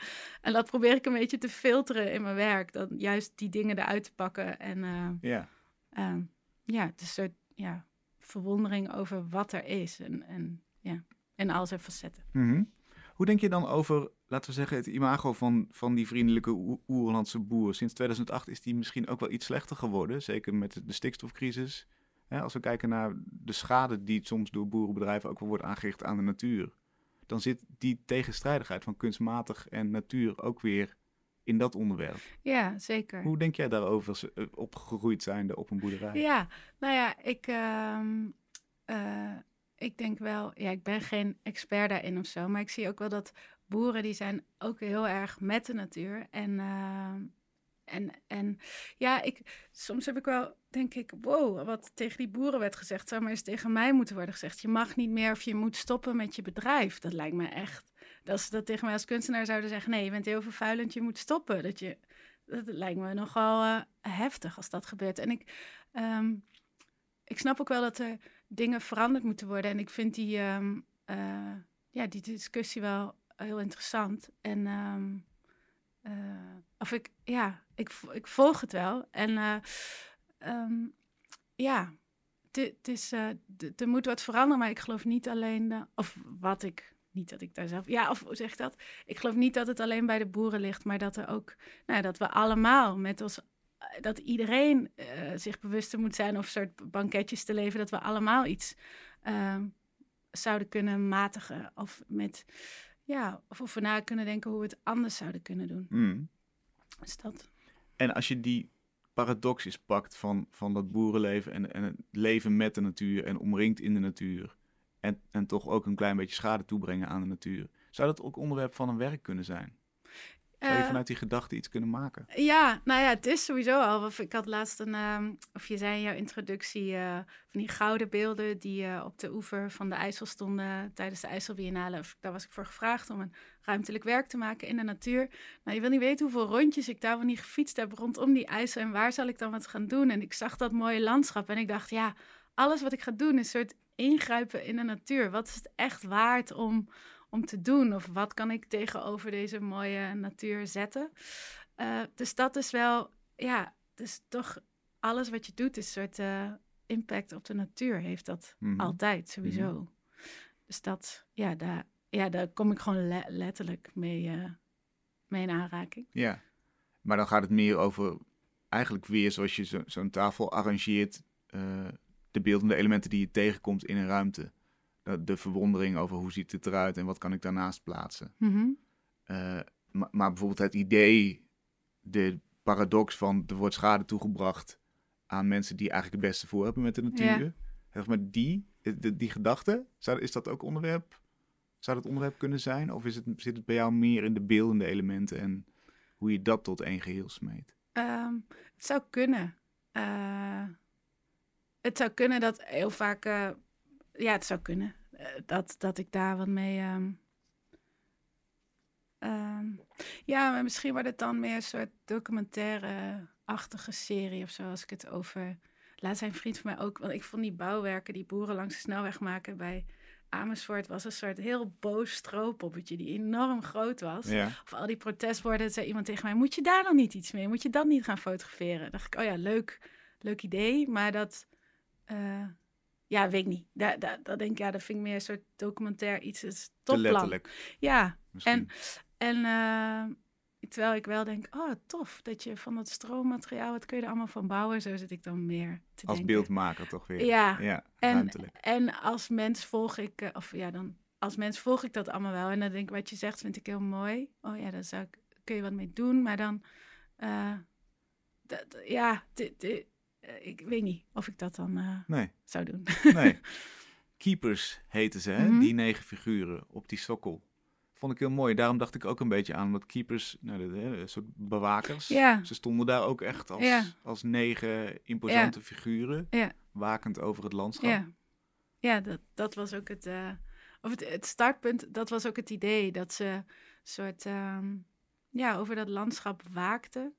Speaker 2: en dat probeer ik een beetje te filteren in mijn werk. Dan juist die dingen eruit te pakken. En eh,
Speaker 1: Ja,
Speaker 2: Ehm, ja, het is een soort ja, verwondering over wat er is. En, en, ja, en al zijn facetten.
Speaker 1: Mhm. Hoe denk je dan over, laten we zeggen, het imago van, van die vriendelijke Oe- Oerlandse boer? Sinds 2008 is die misschien ook wel iets slechter geworden, zeker met de stikstofcrisis. Hè, als we kijken naar de schade die soms door boerenbedrijven ook wel wordt aangericht aan de natuur, dan zit die tegenstrijdigheid van kunstmatig en natuur ook weer in dat onderwerp.
Speaker 2: Ja, zeker.
Speaker 1: Hoe denk jij daarover, als, eh, opgegroeid zijnde op een boerderij?
Speaker 2: Ja, nou ja, ik, ehm, eh, ik denk wel, ja, ik ben geen expert daarin of zo, maar ik zie ook wel dat boeren die zijn ook heel erg met de natuur. En, ehm, en, en ja, ik, soms heb ik wel, denk ik, wow, wat tegen die boeren werd gezegd, zou maar eens tegen mij moeten worden gezegd. Je mag niet meer of je moet stoppen met je bedrijf. Dat lijkt me echt, dat ze dat tegen mij als kunstenaar zouden zeggen, nee, je bent heel vervuilend, je moet stoppen. Dat je, dat lijkt me nogal eh, heftig als dat gebeurt. En ik, ehm, ik snap ook wel dat er dingen veranderd moeten worden. En ik vind die, ehm, eh, ja, die discussie wel heel interessant. En ehm, eh, of ik, ja, ik, ik volg het wel. En uh, um, ja, het is, uh, er moet wat veranderen, maar ik geloof niet alleen, de, of wat ik, niet dat ik daar zelf, ja, of hoe zeg ik dat? Ik geloof niet dat het alleen bij de boeren ligt, maar dat er ook, nou, dat we allemaal met ons, dat iedereen zich bewuster moet zijn of soort banketjes te leven, dat we allemaal iets ehm, zouden kunnen matigen of met ja, of, of we na kunnen denken hoe we het anders zouden kunnen doen.
Speaker 1: Mm.
Speaker 2: Dus dat.
Speaker 1: En als je die paradox is pakt van, van dat boerenleven en, en het leven met de natuur en omringd in de natuur. En, en toch ook een klein beetje schade toebrengen aan de natuur. Zou dat ook onderwerp van een werk kunnen zijn? Zou je
Speaker 2: Eh,
Speaker 1: vanuit die gedachte iets kunnen maken?
Speaker 2: Ja, nou ja, het is sowieso al. Of ik had laatst een, ehm, of je zei in jouw introductie, eh, van die gouden beelden die eh, op de oever van de IJssel stonden tijdens de IJsselbiennale. Daar was ik voor gevraagd om een ruimtelijk werk te maken in de natuur. Nou, je wil niet weten hoeveel rondjes ik daar wel niet gefietst heb rondom die IJssel en waar zal ik dan wat gaan doen. En ik zag dat mooie landschap en ik dacht, ja, alles wat ik ga doen is een soort ingrijpen in de natuur. Wat is het echt waard om, om te doen? Of wat kan ik tegenover deze mooie natuur zetten? Uh, dus dat is wel, ja, dus toch alles wat je doet is een soort uh, impact op de natuur, heeft dat
Speaker 1: Mhm.
Speaker 2: altijd sowieso. Mm. Dus dat, ja, daar, ja, daar kom ik gewoon le letterlijk mee, uh, mee in aanraking.
Speaker 1: Ja, maar dan gaat het meer over eigenlijk weer zoals je zo'n zo tafel arrangeert, de beeldende elementen die je tegenkomt in een ruimte. De, de, verwondering over hoe ziet het eruit en wat kan ik daarnaast plaatsen.
Speaker 2: Mhm.
Speaker 1: Mm -hmm. maar, maar bijvoorbeeld het idee de paradox van er wordt schade toegebracht aan mensen die eigenlijk het beste voor hebben met de natuur. Ja. Zeg maar die, die, die gedachte, zou, is dat ook onderwerp? Zou dat onderwerp kunnen zijn? Of is het, zit het bij jou meer in de beeldende elementen en hoe je dat tot één geheel smeet?
Speaker 2: Um, het zou kunnen. Uh, het zou kunnen dat heel vaak, uh, ja, het zou kunnen dat, dat ik daar wat mee. Um, Um, ja, maar misschien wordt het dan meer een soort documentaire-achtige serie of zo, als ik het over... Laat zijn vriend van mij ook, want ik vond die bouwwerken die boeren langs de snelweg maken bij Amersfoort, was een soort heel boos strooppoppetje die enorm groot was.
Speaker 1: Ja.
Speaker 2: Of al die protestborden, zei iemand tegen mij, moet je daar nog niet iets mee? Moet je dat niet gaan fotograferen? Dan dacht ik, oh ja, leuk, leuk idee, maar dat... Uh, ja, weet ik niet. Dat, dat, dat denk ik, ja, dat vind ik meer een soort documentair iets. Is
Speaker 1: letterlijk.
Speaker 2: Ja,
Speaker 1: Misschien.
Speaker 2: en en uh, terwijl ik wel denk, oh tof, dat je van dat stroommateriaal, wat kun je er allemaal van bouwen? Zo zit ik dan meer te
Speaker 1: Als
Speaker 2: denken.
Speaker 1: beeldmaker toch weer.
Speaker 2: Ja,
Speaker 1: ja
Speaker 2: en,
Speaker 1: ruimtelijk.
Speaker 2: en als mens volg ik, uh, of ja, dan als mens volg ik dat allemaal wel. En dan denk ik, wat je zegt, vind ik heel mooi. Oh ja, daar zou ik, kun je wat mee doen. Maar dan, uh, dat, ja, dit, dit, ik weet niet of ik dat dan uh,
Speaker 1: nee.
Speaker 2: zou doen.
Speaker 1: Nee. Keepers heten ze, hè?
Speaker 2: Mhm.
Speaker 1: die negen figuren op die sokkel. Vond ik heel mooi. Daarom dacht ik ook een beetje aan, omdat keepers, nou, een soort bewakers,
Speaker 2: Ja.
Speaker 1: ze stonden daar ook echt als,
Speaker 2: Ja.
Speaker 1: als negen imposante figuren,
Speaker 2: Ja.
Speaker 1: wakend over het landschap.
Speaker 2: Ja, ja dat, dat was ook het, uh, of het, het startpunt, dat was ook het idee, dat ze soort, um, ja, over dat landschap waakten.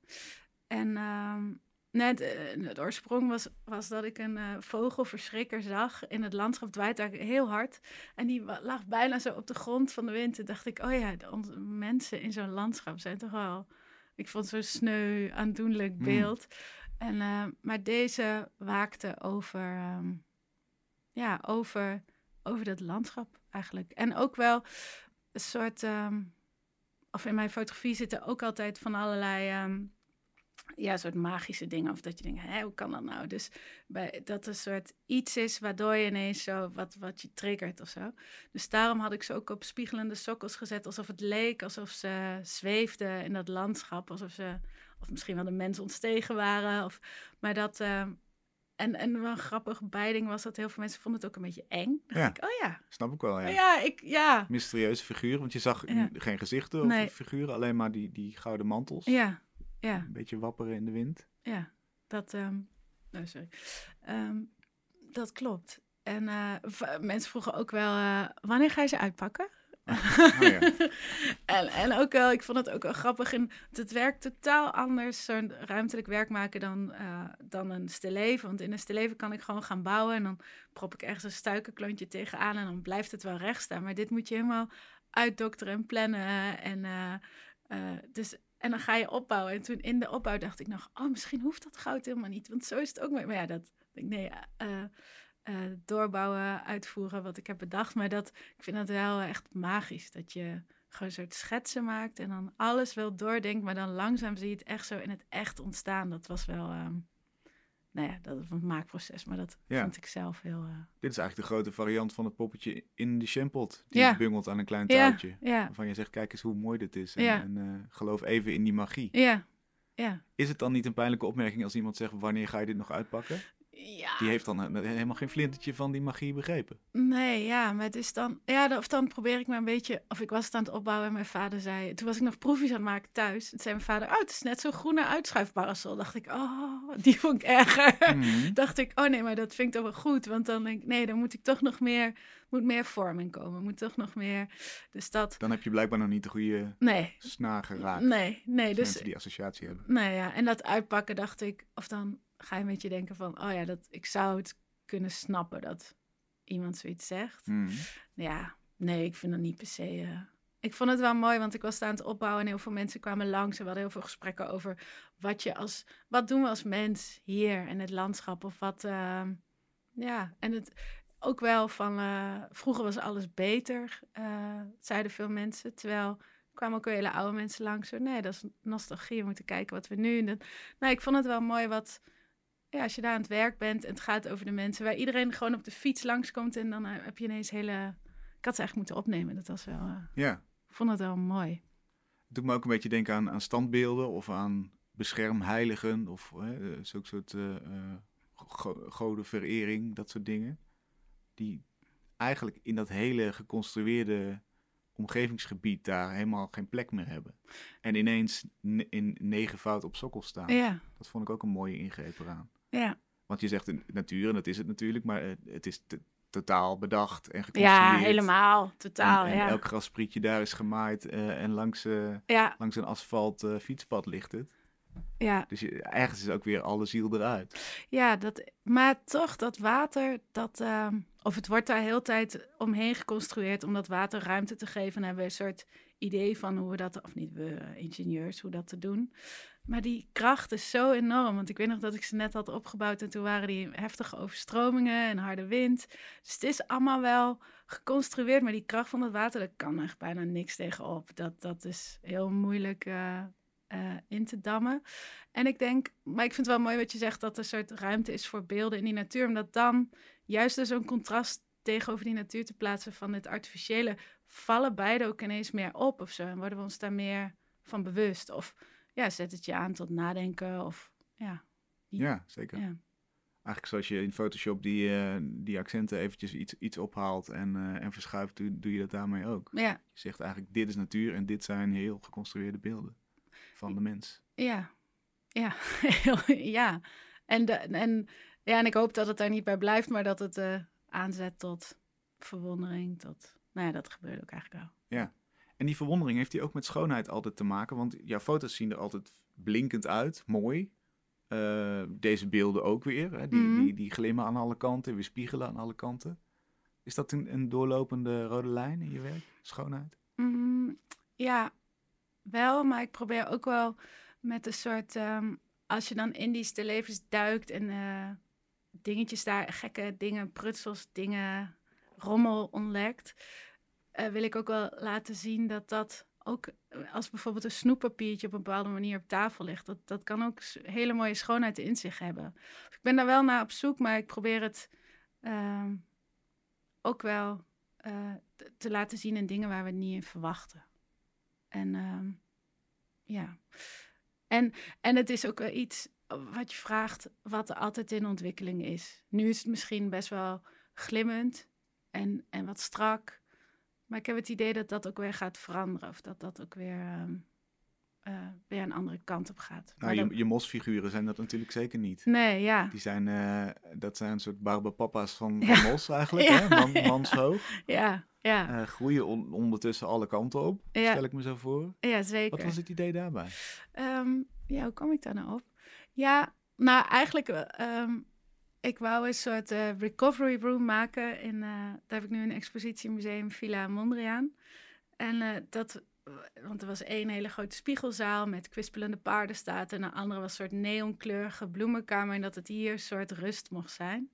Speaker 2: En um, net, uh, het oorsprong was, was dat ik een uh, vogelverschrikker zag in het landschap. Het waait daar heel hard. En die lag bijna zo op de grond van de wind. Toen dacht ik, oh ja, onze mensen in zo'n landschap zijn toch wel... Ik vond zo'n sneu, aandoenlijk beeld. Mm. En, uh, maar deze waakte over, um, ja, over, over dat landschap eigenlijk. En ook wel een soort... Um, of in mijn fotografie zitten ook altijd van allerlei... Um, ja, een soort magische dingen. Of dat je denkt, hé, hoe kan dat nou? Dus bij, dat er een soort iets is waardoor je ineens zo wat, wat je triggert of zo. Dus daarom had ik ze ook op spiegelende sokkels gezet. Alsof het leek, alsof ze zweefden in dat landschap. Alsof ze, of misschien wel de mensen ontstegen waren. Of, maar dat... Uh, en, en een grappige bijding was dat heel veel mensen vonden het ook een beetje eng. Dan
Speaker 1: ja,
Speaker 2: ik, oh ja.
Speaker 1: Snap ik wel, ja.
Speaker 2: Ja, ik, ja.
Speaker 1: Mysterieuze figuren, want je zag ja. geen gezichten of
Speaker 2: nee.
Speaker 1: figuren. Alleen maar die, die gouden mantels.
Speaker 2: Ja, ja.
Speaker 1: Een beetje wapperen in de wind.
Speaker 2: Ja, dat, um, oh, sorry. Um, dat klopt. En uh, mensen vroegen ook wel, uh, wanneer ga je ze uitpakken?
Speaker 1: Oh Oh, ja.
Speaker 2: en, en ook wel, ik vond het ook wel grappig. In, het werkt totaal anders, zo'n ruimtelijk werk maken, dan, eh, dan een stilleven. Want in een stilleven kan ik gewoon gaan bouwen en dan prop ik ergens een stuikenklontje tegenaan en dan blijft het wel recht staan. Maar dit moet je helemaal uitdokteren en plannen. En, eh, eh, dus, en dan ga je opbouwen. En toen in de opbouw dacht ik nog, oh, misschien hoeft dat goud helemaal niet. Want zo is het ook. Maar ja, dat, nee, uh, doorbouwen, uitvoeren wat ik heb bedacht. Maar dat, ik vind het wel echt magisch. Dat je gewoon een soort schetsen maakt en dan alles wel doordenkt. Maar dan langzaam zie je het echt zo in het echt ontstaan. Dat was wel, um, nou ja, dat was een maakproces. Maar dat vond ik zelf heel... Uh...
Speaker 1: Dit is eigenlijk de grote variant van het poppetje in de shampot. Die ja. bungelt aan een klein touwtje.
Speaker 2: Ja.
Speaker 1: Waarvan je zegt, kijk eens hoe mooi dit is. En, en uh, geloof even in die magie.
Speaker 2: Ja. Ja.
Speaker 1: Is het dan niet een pijnlijke opmerking als iemand zegt, wanneer ga je dit nog uitpakken?
Speaker 2: Ja.
Speaker 1: Die heeft dan helemaal geen flintertje van die magie begrepen.
Speaker 2: Nee, ja, maar het is dan... Ja, of dan probeer ik maar een beetje... Of ik was het aan het opbouwen en mijn vader zei... Toen was ik nog proefjes aan het maken thuis. Toen zei mijn vader... Oh, het is net zo'n groene uitschuifparasol. Dacht ik, oh, die vond ik erger. Mhm. Dacht ik, oh nee, maar dat vind ik toch wel goed. Want dan denk ik, nee, dan moet ik toch nog meer... Moet meer vorm in komen. Moet toch nog meer... Dus dat...
Speaker 1: Dan heb je blijkbaar nog niet de goede
Speaker 2: nee.
Speaker 1: snaar geraakt.
Speaker 2: Nee, nee. Dus,
Speaker 1: mensen die associatie hebben.
Speaker 2: Nee, ja. En dat uitpakken dacht ik... Of dan ga je met je denken van, oh ja, dat, ik zou het kunnen snappen dat iemand zoiets zegt.
Speaker 1: Mm.
Speaker 2: Ja, nee, ik vind dat niet per se. Uh... Ik vond het wel mooi, want ik was aan het opbouwen en heel veel mensen kwamen langs. En we hadden heel veel gesprekken over wat je als, wat doen we als mens hier in het landschap? Of wat, uh, ja, en het ook wel van, uh, vroeger was alles beter, uh, zeiden veel mensen. Terwijl kwamen ook hele oude mensen langs. Zo, nee, dat is nostalgie. We moeten kijken wat we nu. doen. nou, ik vond het wel mooi wat ja, als je daar aan het werk bent en het gaat over de mensen waar iedereen gewoon op de fiets langskomt en dan eh, heb je ineens hele. Ik had ze eigenlijk moeten opnemen. Dat was wel. Uh...
Speaker 1: Ja.
Speaker 2: Ik vond het wel mooi.
Speaker 1: Het doet me ook een beetje denken aan, aan standbeelden of aan beschermheiligen of uh, zo'n soort uh, godenverering, dat soort dingen. Die eigenlijk in dat hele geconstrueerde omgevingsgebied daar helemaal geen plek meer hebben. En ineens in negenvoud op sokkel staan.
Speaker 2: Ja.
Speaker 1: Dat vond ik ook een mooie ingreep eraan.
Speaker 2: Ja.
Speaker 1: Want je zegt de natuur, en dat is het natuurlijk, maar het is totaal bedacht en geconstrueerd.
Speaker 2: Ja, helemaal. Totaal,
Speaker 1: en, en
Speaker 2: ja.
Speaker 1: elk grasprietje daar is gemaaid uh, en langs, uh,
Speaker 2: ja.
Speaker 1: langs een asfalt uh, fietspad ligt het.
Speaker 2: Ja.
Speaker 1: Dus je, ergens is ook weer alle ziel eruit.
Speaker 2: Ja, dat, maar toch, dat water, dat, uh, of het wordt daar heel tijd omheen geconstrueerd om dat water ruimte te geven. En hebben we een soort idee van hoe we dat, of niet we, ingenieurs, hoe dat te doen. Maar die kracht is zo enorm. Want ik weet nog dat ik ze net had opgebouwd. En toen waren die heftige overstromingen en harde wind. Dus het is allemaal wel geconstrueerd. Maar die kracht van het water, daar kan echt bijna niks tegenop. Dat, dat is heel moeilijk uh, uh, in te dammen. En ik denk, maar ik vind het wel mooi wat je zegt, dat er een soort ruimte is voor beelden in die natuur. Omdat dan juist dus zo'n contrast tegenover die natuur te plaatsen van het artificiële, vallen beide ook ineens meer op of zo. En worden we ons daar meer van bewust. Of ja, zet het je aan tot nadenken of ja.
Speaker 1: Ja, zeker.
Speaker 2: Ja.
Speaker 1: Eigenlijk zoals je in Photoshop die, uh, die accenten eventjes iets, iets ophaalt en, uh, en verschuift, doe, doe je dat daarmee ook.
Speaker 2: Ja.
Speaker 1: Je zegt eigenlijk, dit is natuur en dit zijn heel geconstrueerde beelden van de mens.
Speaker 2: Ja, ja, ja. En, de, en, ja, en ik hoop dat het daar niet bij blijft, maar dat het uh, aanzet tot verwondering, tot... Nou ja, dat gebeurt ook eigenlijk wel.
Speaker 1: Ja. En die verwondering heeft die ook met schoonheid altijd te maken, want jouw foto's zien er altijd blinkend uit, mooi. Uh, deze beelden ook weer, hè? Die, mm -hmm. die, die glimmen aan alle kanten, weer spiegelen aan alle kanten. Is dat een, een doorlopende rode lijn in je werk, schoonheid?
Speaker 2: Mm, ja, wel, maar ik probeer ook wel met een soort, um, als je dan in die stillevens duikt en uh, dingetjes daar, gekke dingen, prutsels, dingen, rommel ontdekt, uh, wil ik ook wel laten zien dat dat ook, als bijvoorbeeld een snoeppapiertje op een bepaalde manier op tafel ligt, dat, dat kan ook hele mooie schoonheid in zich hebben. Ik ben daar wel naar op zoek, maar ik probeer het uh, ook wel uh, te laten zien in dingen waar we het niet in verwachten. En uh, ja. En, en het is ook wel iets wat je vraagt, wat er altijd in ontwikkeling is. Nu is het misschien best wel glimmend en, en wat strak. Maar ik heb het idee dat dat ook weer gaat veranderen. Of dat dat ook weer, uh, uh, weer een andere kant op gaat.
Speaker 1: Nou, je, dan... je mosfiguren zijn dat natuurlijk zeker niet.
Speaker 2: Nee, ja.
Speaker 1: Die zijn, uh, dat zijn een soort barbapapa's van, van ja. mos eigenlijk, ja. hè? Man, manshoog.
Speaker 2: Ja. Ja,
Speaker 1: eh, groeien on- ondertussen alle kanten op,
Speaker 2: Ja.
Speaker 1: stel ik me zo voor.
Speaker 2: ja zeker.
Speaker 1: Wat was het idee daarbij?
Speaker 2: Ehm, ja, hoe kom ik daar nou op? Ja, nou eigenlijk, eh, ehm, ik wou een soort eh, recovery room maken. In, eh, daar heb ik nu een expositiemuseum Villa Mondriaan. En eh, dat, want er was één hele grote spiegelzaal met kwispelende paardenstaten. En een andere was een soort neonkleurige bloemenkamer. En dat het hier een soort rust mocht zijn.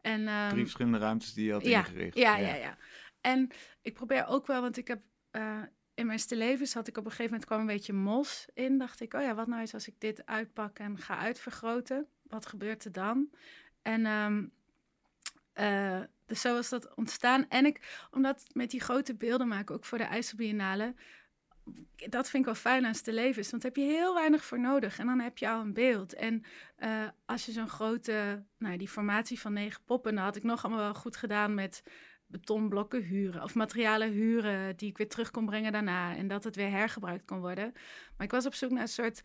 Speaker 2: En, ehm,
Speaker 1: Drie verschillende ruimtes die je had
Speaker 2: ja,
Speaker 1: ingericht.
Speaker 2: ja, ja, ja. En ik probeer ook wel, want ik heb eh, in mijn stillevens had ik op een gegeven moment kwam een beetje mos in. Dacht ik, oh ja, wat nou is als ik dit uitpak en ga uitvergroten? Wat gebeurt er dan? En ehm, eh, dus zo was dat ontstaan. En ik, omdat met die grote beelden maken, ook voor de IJsselbiennale, dat vind ik wel fijn aan stillevens. Want daar heb je heel weinig voor nodig. En dan heb je al een beeld. En eh, als je zo'n grote, nou die formatie van negen poppen, dan had ik nog allemaal wel goed gedaan met betonblokken huren of materialen huren die ik weer terug kon brengen daarna en dat het weer hergebruikt kon worden. Maar ik was op zoek naar een soort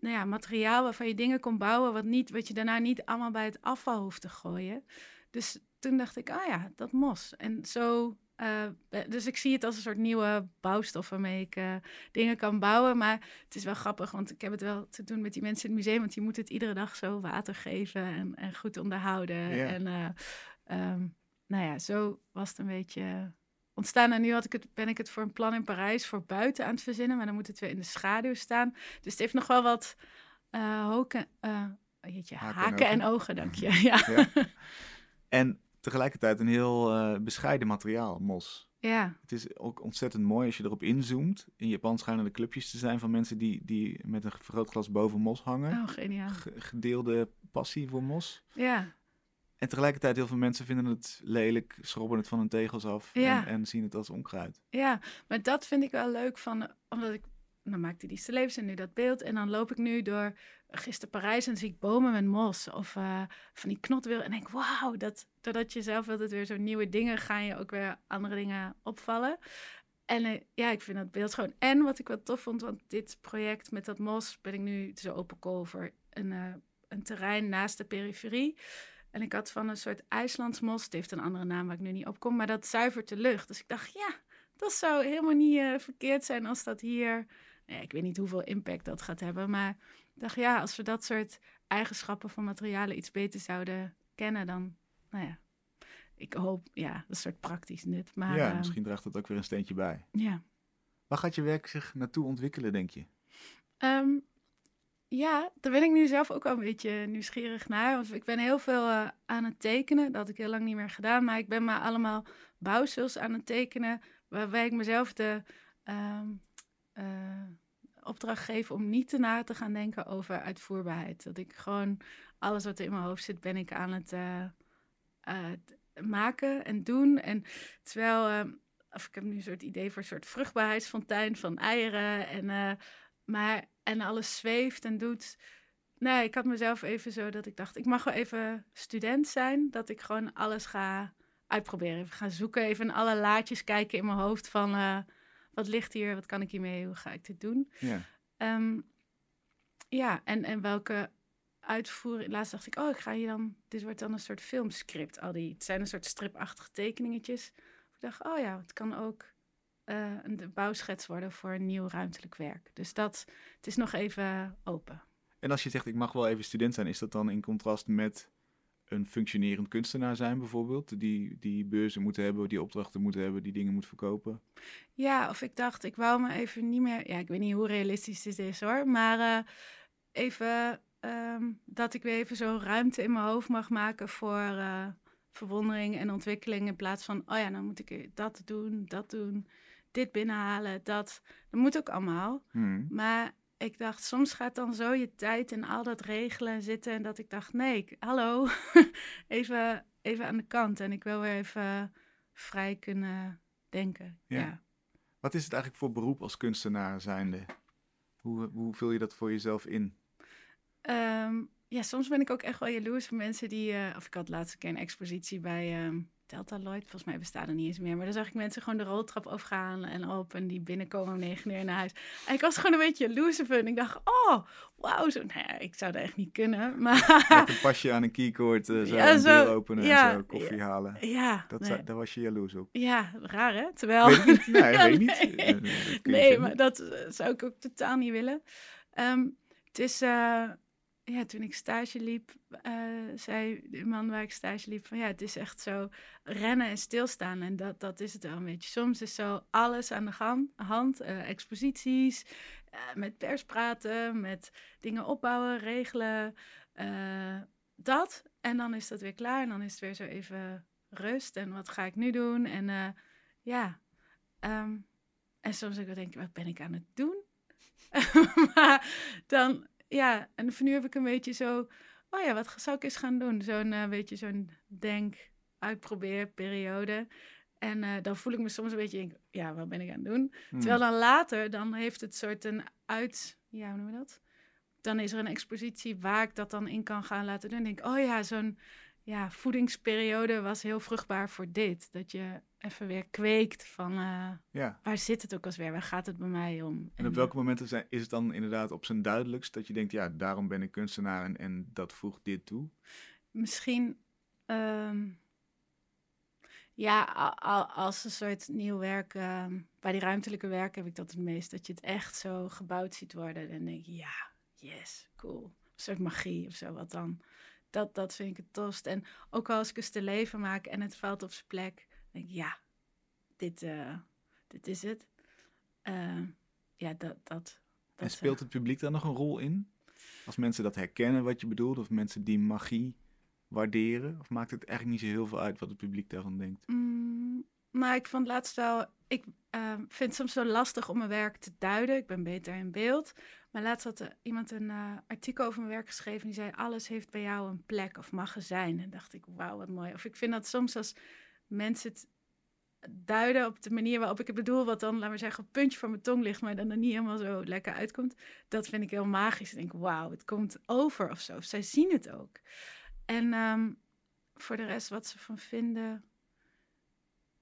Speaker 2: nou ja, materiaal waarvan je dingen kon bouwen wat, niet, wat je daarna niet allemaal bij het afval hoeft te gooien. Dus toen dacht ik, ah ja, dat mos. En zo, eh, dus ik zie het als een soort nieuwe bouwstof waarmee ik eh, dingen kan bouwen. Maar het is wel grappig, want ik heb het wel te doen met die mensen in het museum, want die moeten het iedere dag zo water geven en, en goed onderhouden.
Speaker 1: Ja.
Speaker 2: En eh, ehm, nou ja, zo was het een beetje ontstaan. En nu had ik het, ben ik het voor een plan in Parijs voor buiten aan het verzinnen, maar dan moet het weer in de schaduw staan. Dus het heeft nog wel wat eh hoken, eh, jeetje,
Speaker 1: Haken
Speaker 2: haken,
Speaker 1: en
Speaker 2: en, ogen, dank je. Ja.
Speaker 1: Ja. En tegelijkertijd een heel eh, bescheiden materiaal, mos.
Speaker 2: ja,
Speaker 1: Het is ook ontzettend mooi als je erop inzoomt. In Japan schijnen er clubjes te zijn van mensen die, die met een vergrootglas boven mos hangen.
Speaker 2: oh geniaal.
Speaker 1: Ge- gedeelde passie voor mos.
Speaker 2: Ja,
Speaker 1: En tegelijkertijd heel veel mensen vinden het lelijk, schrobben het van hun tegels af
Speaker 2: Ja.
Speaker 1: en, en zien het als onkruid.
Speaker 2: ja, maar dat vind ik wel leuk van, omdat ik, dan maakte die stilleves en nu dat beeld. En dan loop ik nu door gisteren Parijs en zie ik bomen met mos of eh, van die knotwil. En denk, wauw, dat, doordat je zelf altijd weer zo nieuwe dingen, gaan je ook weer andere dingen opvallen. En eh, ja, ik vind dat beeld gewoon. En wat ik wel tof vond, want dit project met dat mos ben ik nu zo open call voor een, eh, een terrein naast de periferie. En ik had van een soort IJslands mos, het heeft een andere naam waar ik nu niet op kom, maar dat zuivert de lucht. Dus ik dacht, ja, dat zou helemaal niet eh, verkeerd zijn als dat hier. Ja, ik weet niet hoeveel impact dat gaat hebben, maar ik dacht, ja, als we dat soort eigenschappen van materialen iets beter zouden kennen, dan, nou ja, ik hoop, ja, een soort praktisch nut. Maar
Speaker 1: ja,
Speaker 2: eh,
Speaker 1: misschien draagt dat ook weer een steentje bij.
Speaker 2: ja.
Speaker 1: Waar gaat je werk zich naartoe ontwikkelen, denk je?
Speaker 2: Ehm, ja, daar ben ik nu zelf ook wel een beetje nieuwsgierig naar. Want ik ben heel veel eh, aan het tekenen. Dat had ik heel lang niet meer gedaan. Maar ik ben maar allemaal bouwsels aan het tekenen. Waarbij ik mezelf de ehm, eh, opdracht geef om niet te na te gaan denken over uitvoerbaarheid. Dat ik gewoon alles wat er in mijn hoofd zit, ben ik aan het eh, maken en doen. En terwijl, ehm, of ik heb nu een soort idee voor een soort vruchtbaarheidsfontein van eieren. En, maar, en alles zweeft en doet. Nee, ik had mezelf even zo dat ik dacht, ik mag wel even student zijn. Dat ik gewoon alles ga uitproberen. Even gaan zoeken, even in alle laadjes kijken in mijn hoofd van... eh, wat ligt hier, wat kan ik hiermee, hoe ga ik dit doen?
Speaker 1: Ja.
Speaker 2: Ehm, ja, en, en welke uitvoering... Laatst dacht ik, oh, ik ga hier dan... Dit wordt dan een soort filmscript. Al die, het zijn een soort stripachtige tekeningetjes. Ik dacht, oh ja, het kan ook eh, een de bouwschets worden voor een nieuw ruimtelijk werk. Dus dat, het is nog even open.
Speaker 1: En als je zegt, ik mag wel even student zijn, is dat dan in contrast met een functionerend kunstenaar zijn bijvoorbeeld? Die, die beurzen moeten hebben, die opdrachten moeten hebben, die dingen moet verkopen?
Speaker 2: Ja, of ik dacht, ik wou me even niet meer... Ja, ik weet niet hoe realistisch dit is hoor. Maar eh, even ehm, dat ik weer even zo ruimte in mijn hoofd mag maken voor eh, verwondering en ontwikkeling. In plaats van, oh ja, dan moet ik dat doen, dat doen, dit binnenhalen, dat. Dat moet ook allemaal.
Speaker 1: Hmm.
Speaker 2: Maar ik dacht, soms gaat dan zo je tijd in al dat regelen en zitten. En dat ik dacht, nee, ik- hallo, even, even aan de kant. En ik wil weer even vrij kunnen denken.
Speaker 1: Ja.
Speaker 2: ja.
Speaker 1: Wat is het eigenlijk voor beroep als kunstenaar zijnde? Hoe, hoe vul je dat voor jezelf in?
Speaker 2: Ehm, ja, soms ben ik ook echt wel jaloers op mensen die... eh, of ik had laatst een keer een expositie bij ehm, Deltaloid, volgens mij bestaat er niet eens meer. Maar dan zag ik mensen gewoon de roltrap overgaan en op en die binnenkomen om negen uur naar huis. En ik was gewoon een beetje jaloers op Ik dacht, oh, wauw, zo, nou ja, ik zou dat echt niet kunnen. Maar...
Speaker 1: Met een pasje aan een keycord, uh, zo ja, een deur openen en zo koffie halen.
Speaker 2: Ja.
Speaker 1: Dat, nee. Daar was je jaloers op.
Speaker 2: Ja, raar hè? Terwijl...
Speaker 1: Weet niet. Nee, weet niet.
Speaker 2: Nee, nee maar dat zou ik ook totaal niet willen. Um, het is... Uh, ja, toen ik stage liep, uh, zei de man waar ik stage liep van ja, het is echt zo rennen en stilstaan. En dat, dat is het wel een beetje. Soms is zo alles aan de gang, hand, uh, exposities, uh, met pers praten, met dingen opbouwen, regelen, dat. En dan is dat weer klaar en dan is het weer zo even rust en wat ga ik nu doen? En ja, um, en soms denk ik, wat ben ik aan het doen? maar dan ja, en nu heb ik een beetje zo, oh ja, wat zou ik eens gaan doen? Zo'n uh, beetje zo'n denk, uitprobeer periode. En uh, dan voel ik me soms een beetje, ja, wat ben ik aan het doen? Hmm. Terwijl dan later, dan heeft het soort een uit, ja, hoe noem je dat? Dan is er een expositie waar ik dat dan in kan gaan laten doen. En denk, oh ja, zo'n ja, voedingsperiode was heel vruchtbaar voor dit. Dat je even weer kweekt van uh, ja. waar zit het ook als weer? Waar gaat het bij mij om?
Speaker 1: En, op welke momenten zijn, is het dan inderdaad op zijn duidelijkst dat je denkt, ja, daarom ben ik kunstenaar en, en dat voegt dit toe?
Speaker 2: Misschien, um, ja, als een soort nieuw werk, um, bij die ruimtelijke werken heb ik dat het meest, dat je het echt zo gebouwd ziet worden. En denk je, ja, yes, cool. Een soort magie of zo, wat dan dat, dat vind ik het tost. En ook als ik eens te leven maak en het valt op zijn plek, denk ik, ja, dit, uh, dit is het. Uh, ja, dat, dat, dat.
Speaker 1: En speelt het publiek daar nog een rol in? Als mensen dat herkennen wat je bedoelt, of mensen die magie waarderen? Of maakt het eigenlijk niet zo heel veel uit wat het publiek daarvan denkt?
Speaker 2: Mm, maar ik vond laatst wel, ik uh, vind het soms zo lastig om mijn werk te duiden. Ik ben beter in beeld. Maar laatst had er iemand een uh, artikel over mijn werk geschreven. Die zei: Alles heeft bij jou een plek of mag er zijn. En dacht ik: Wauw, wat mooi. Of ik vind dat soms als mensen het duiden op de manier waarop ik het bedoel, wat dan, laten we zeggen, op puntje van mijn tong ligt, maar dan er niet helemaal zo lekker uitkomt. Dat vind ik heel magisch. Ik denk: Wauw, het komt over of zo. Zij zien het ook. En um, voor de rest, wat ze van vinden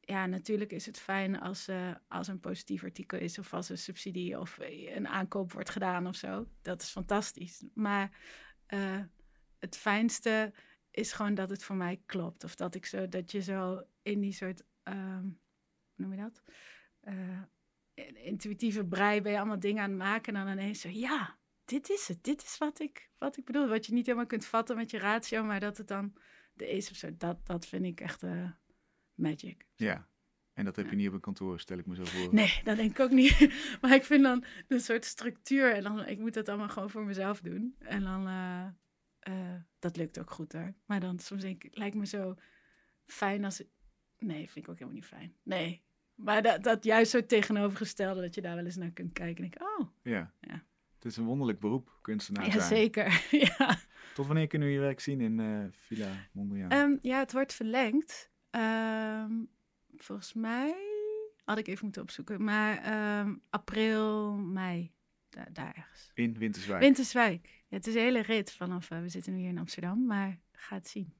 Speaker 2: ja, natuurlijk is het fijn als, uh, als een positief artikel is of als een subsidie of een aankoop wordt gedaan of zo. Dat is fantastisch. Maar uh, het fijnste is gewoon dat het voor mij klopt. Of dat ik zo, dat je zo in die soort, um, hoe noem je dat? Intuïtieve brei ben je allemaal dingen aan het maken en dan ineens zo, ja, dit is het. Dit is wat ik, wat ik bedoel. Wat je niet helemaal kunt vatten met je ratio, maar dat het dan de is of zo. Dat, dat vind ik echt magic.
Speaker 1: Ja, en dat heb je niet op een kantoor, stel ik me zo voor.
Speaker 2: Nee, dat denk ik ook niet. maar ik vind dan een soort structuur en dan, ik moet dat allemaal gewoon voor mezelf doen. En dan, uh, uh, dat lukt ook goed hoor. Maar dan soms denk ik, lijkt me zo fijn als... Nee, vind ik ook helemaal niet fijn. Nee. Maar dat, dat juist zo tegenovergestelde, dat je daar wel eens naar kunt kijken. En ik, oh.
Speaker 1: Ja. ja. Het is een wonderlijk beroep, kunstenaar
Speaker 2: ja,
Speaker 1: zijn.
Speaker 2: Zeker. ja.
Speaker 1: Tot wanneer kunnen we je werk zien in uh, Villa Mondriaan?
Speaker 2: Um, ja, het wordt verlengd. Um, volgens mij, had ik even moeten opzoeken, maar um, april, mei, daar, daar, ergens.
Speaker 1: In Winterswijk?
Speaker 2: Winterswijk. Ja, het is een hele rit vanaf, uh, we zitten nu hier in Amsterdam, maar ga het zien.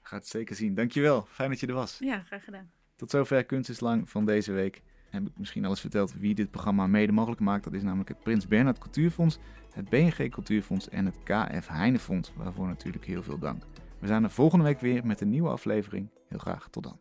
Speaker 1: Ga het zeker zien. Dankjewel, fijn dat je er was.
Speaker 2: Ja, graag gedaan.
Speaker 1: Tot zover Kunst is Lang van deze week. Heb ik misschien alles verteld wie dit programma mede mogelijk maakt. Dat is namelijk het Prins Bernhard Cultuurfonds, het BNG Cultuurfonds en het KF Heinefonds. Waarvoor natuurlijk heel veel dank. We zijn er volgende week weer met een nieuwe aflevering. Heel graag tot dan.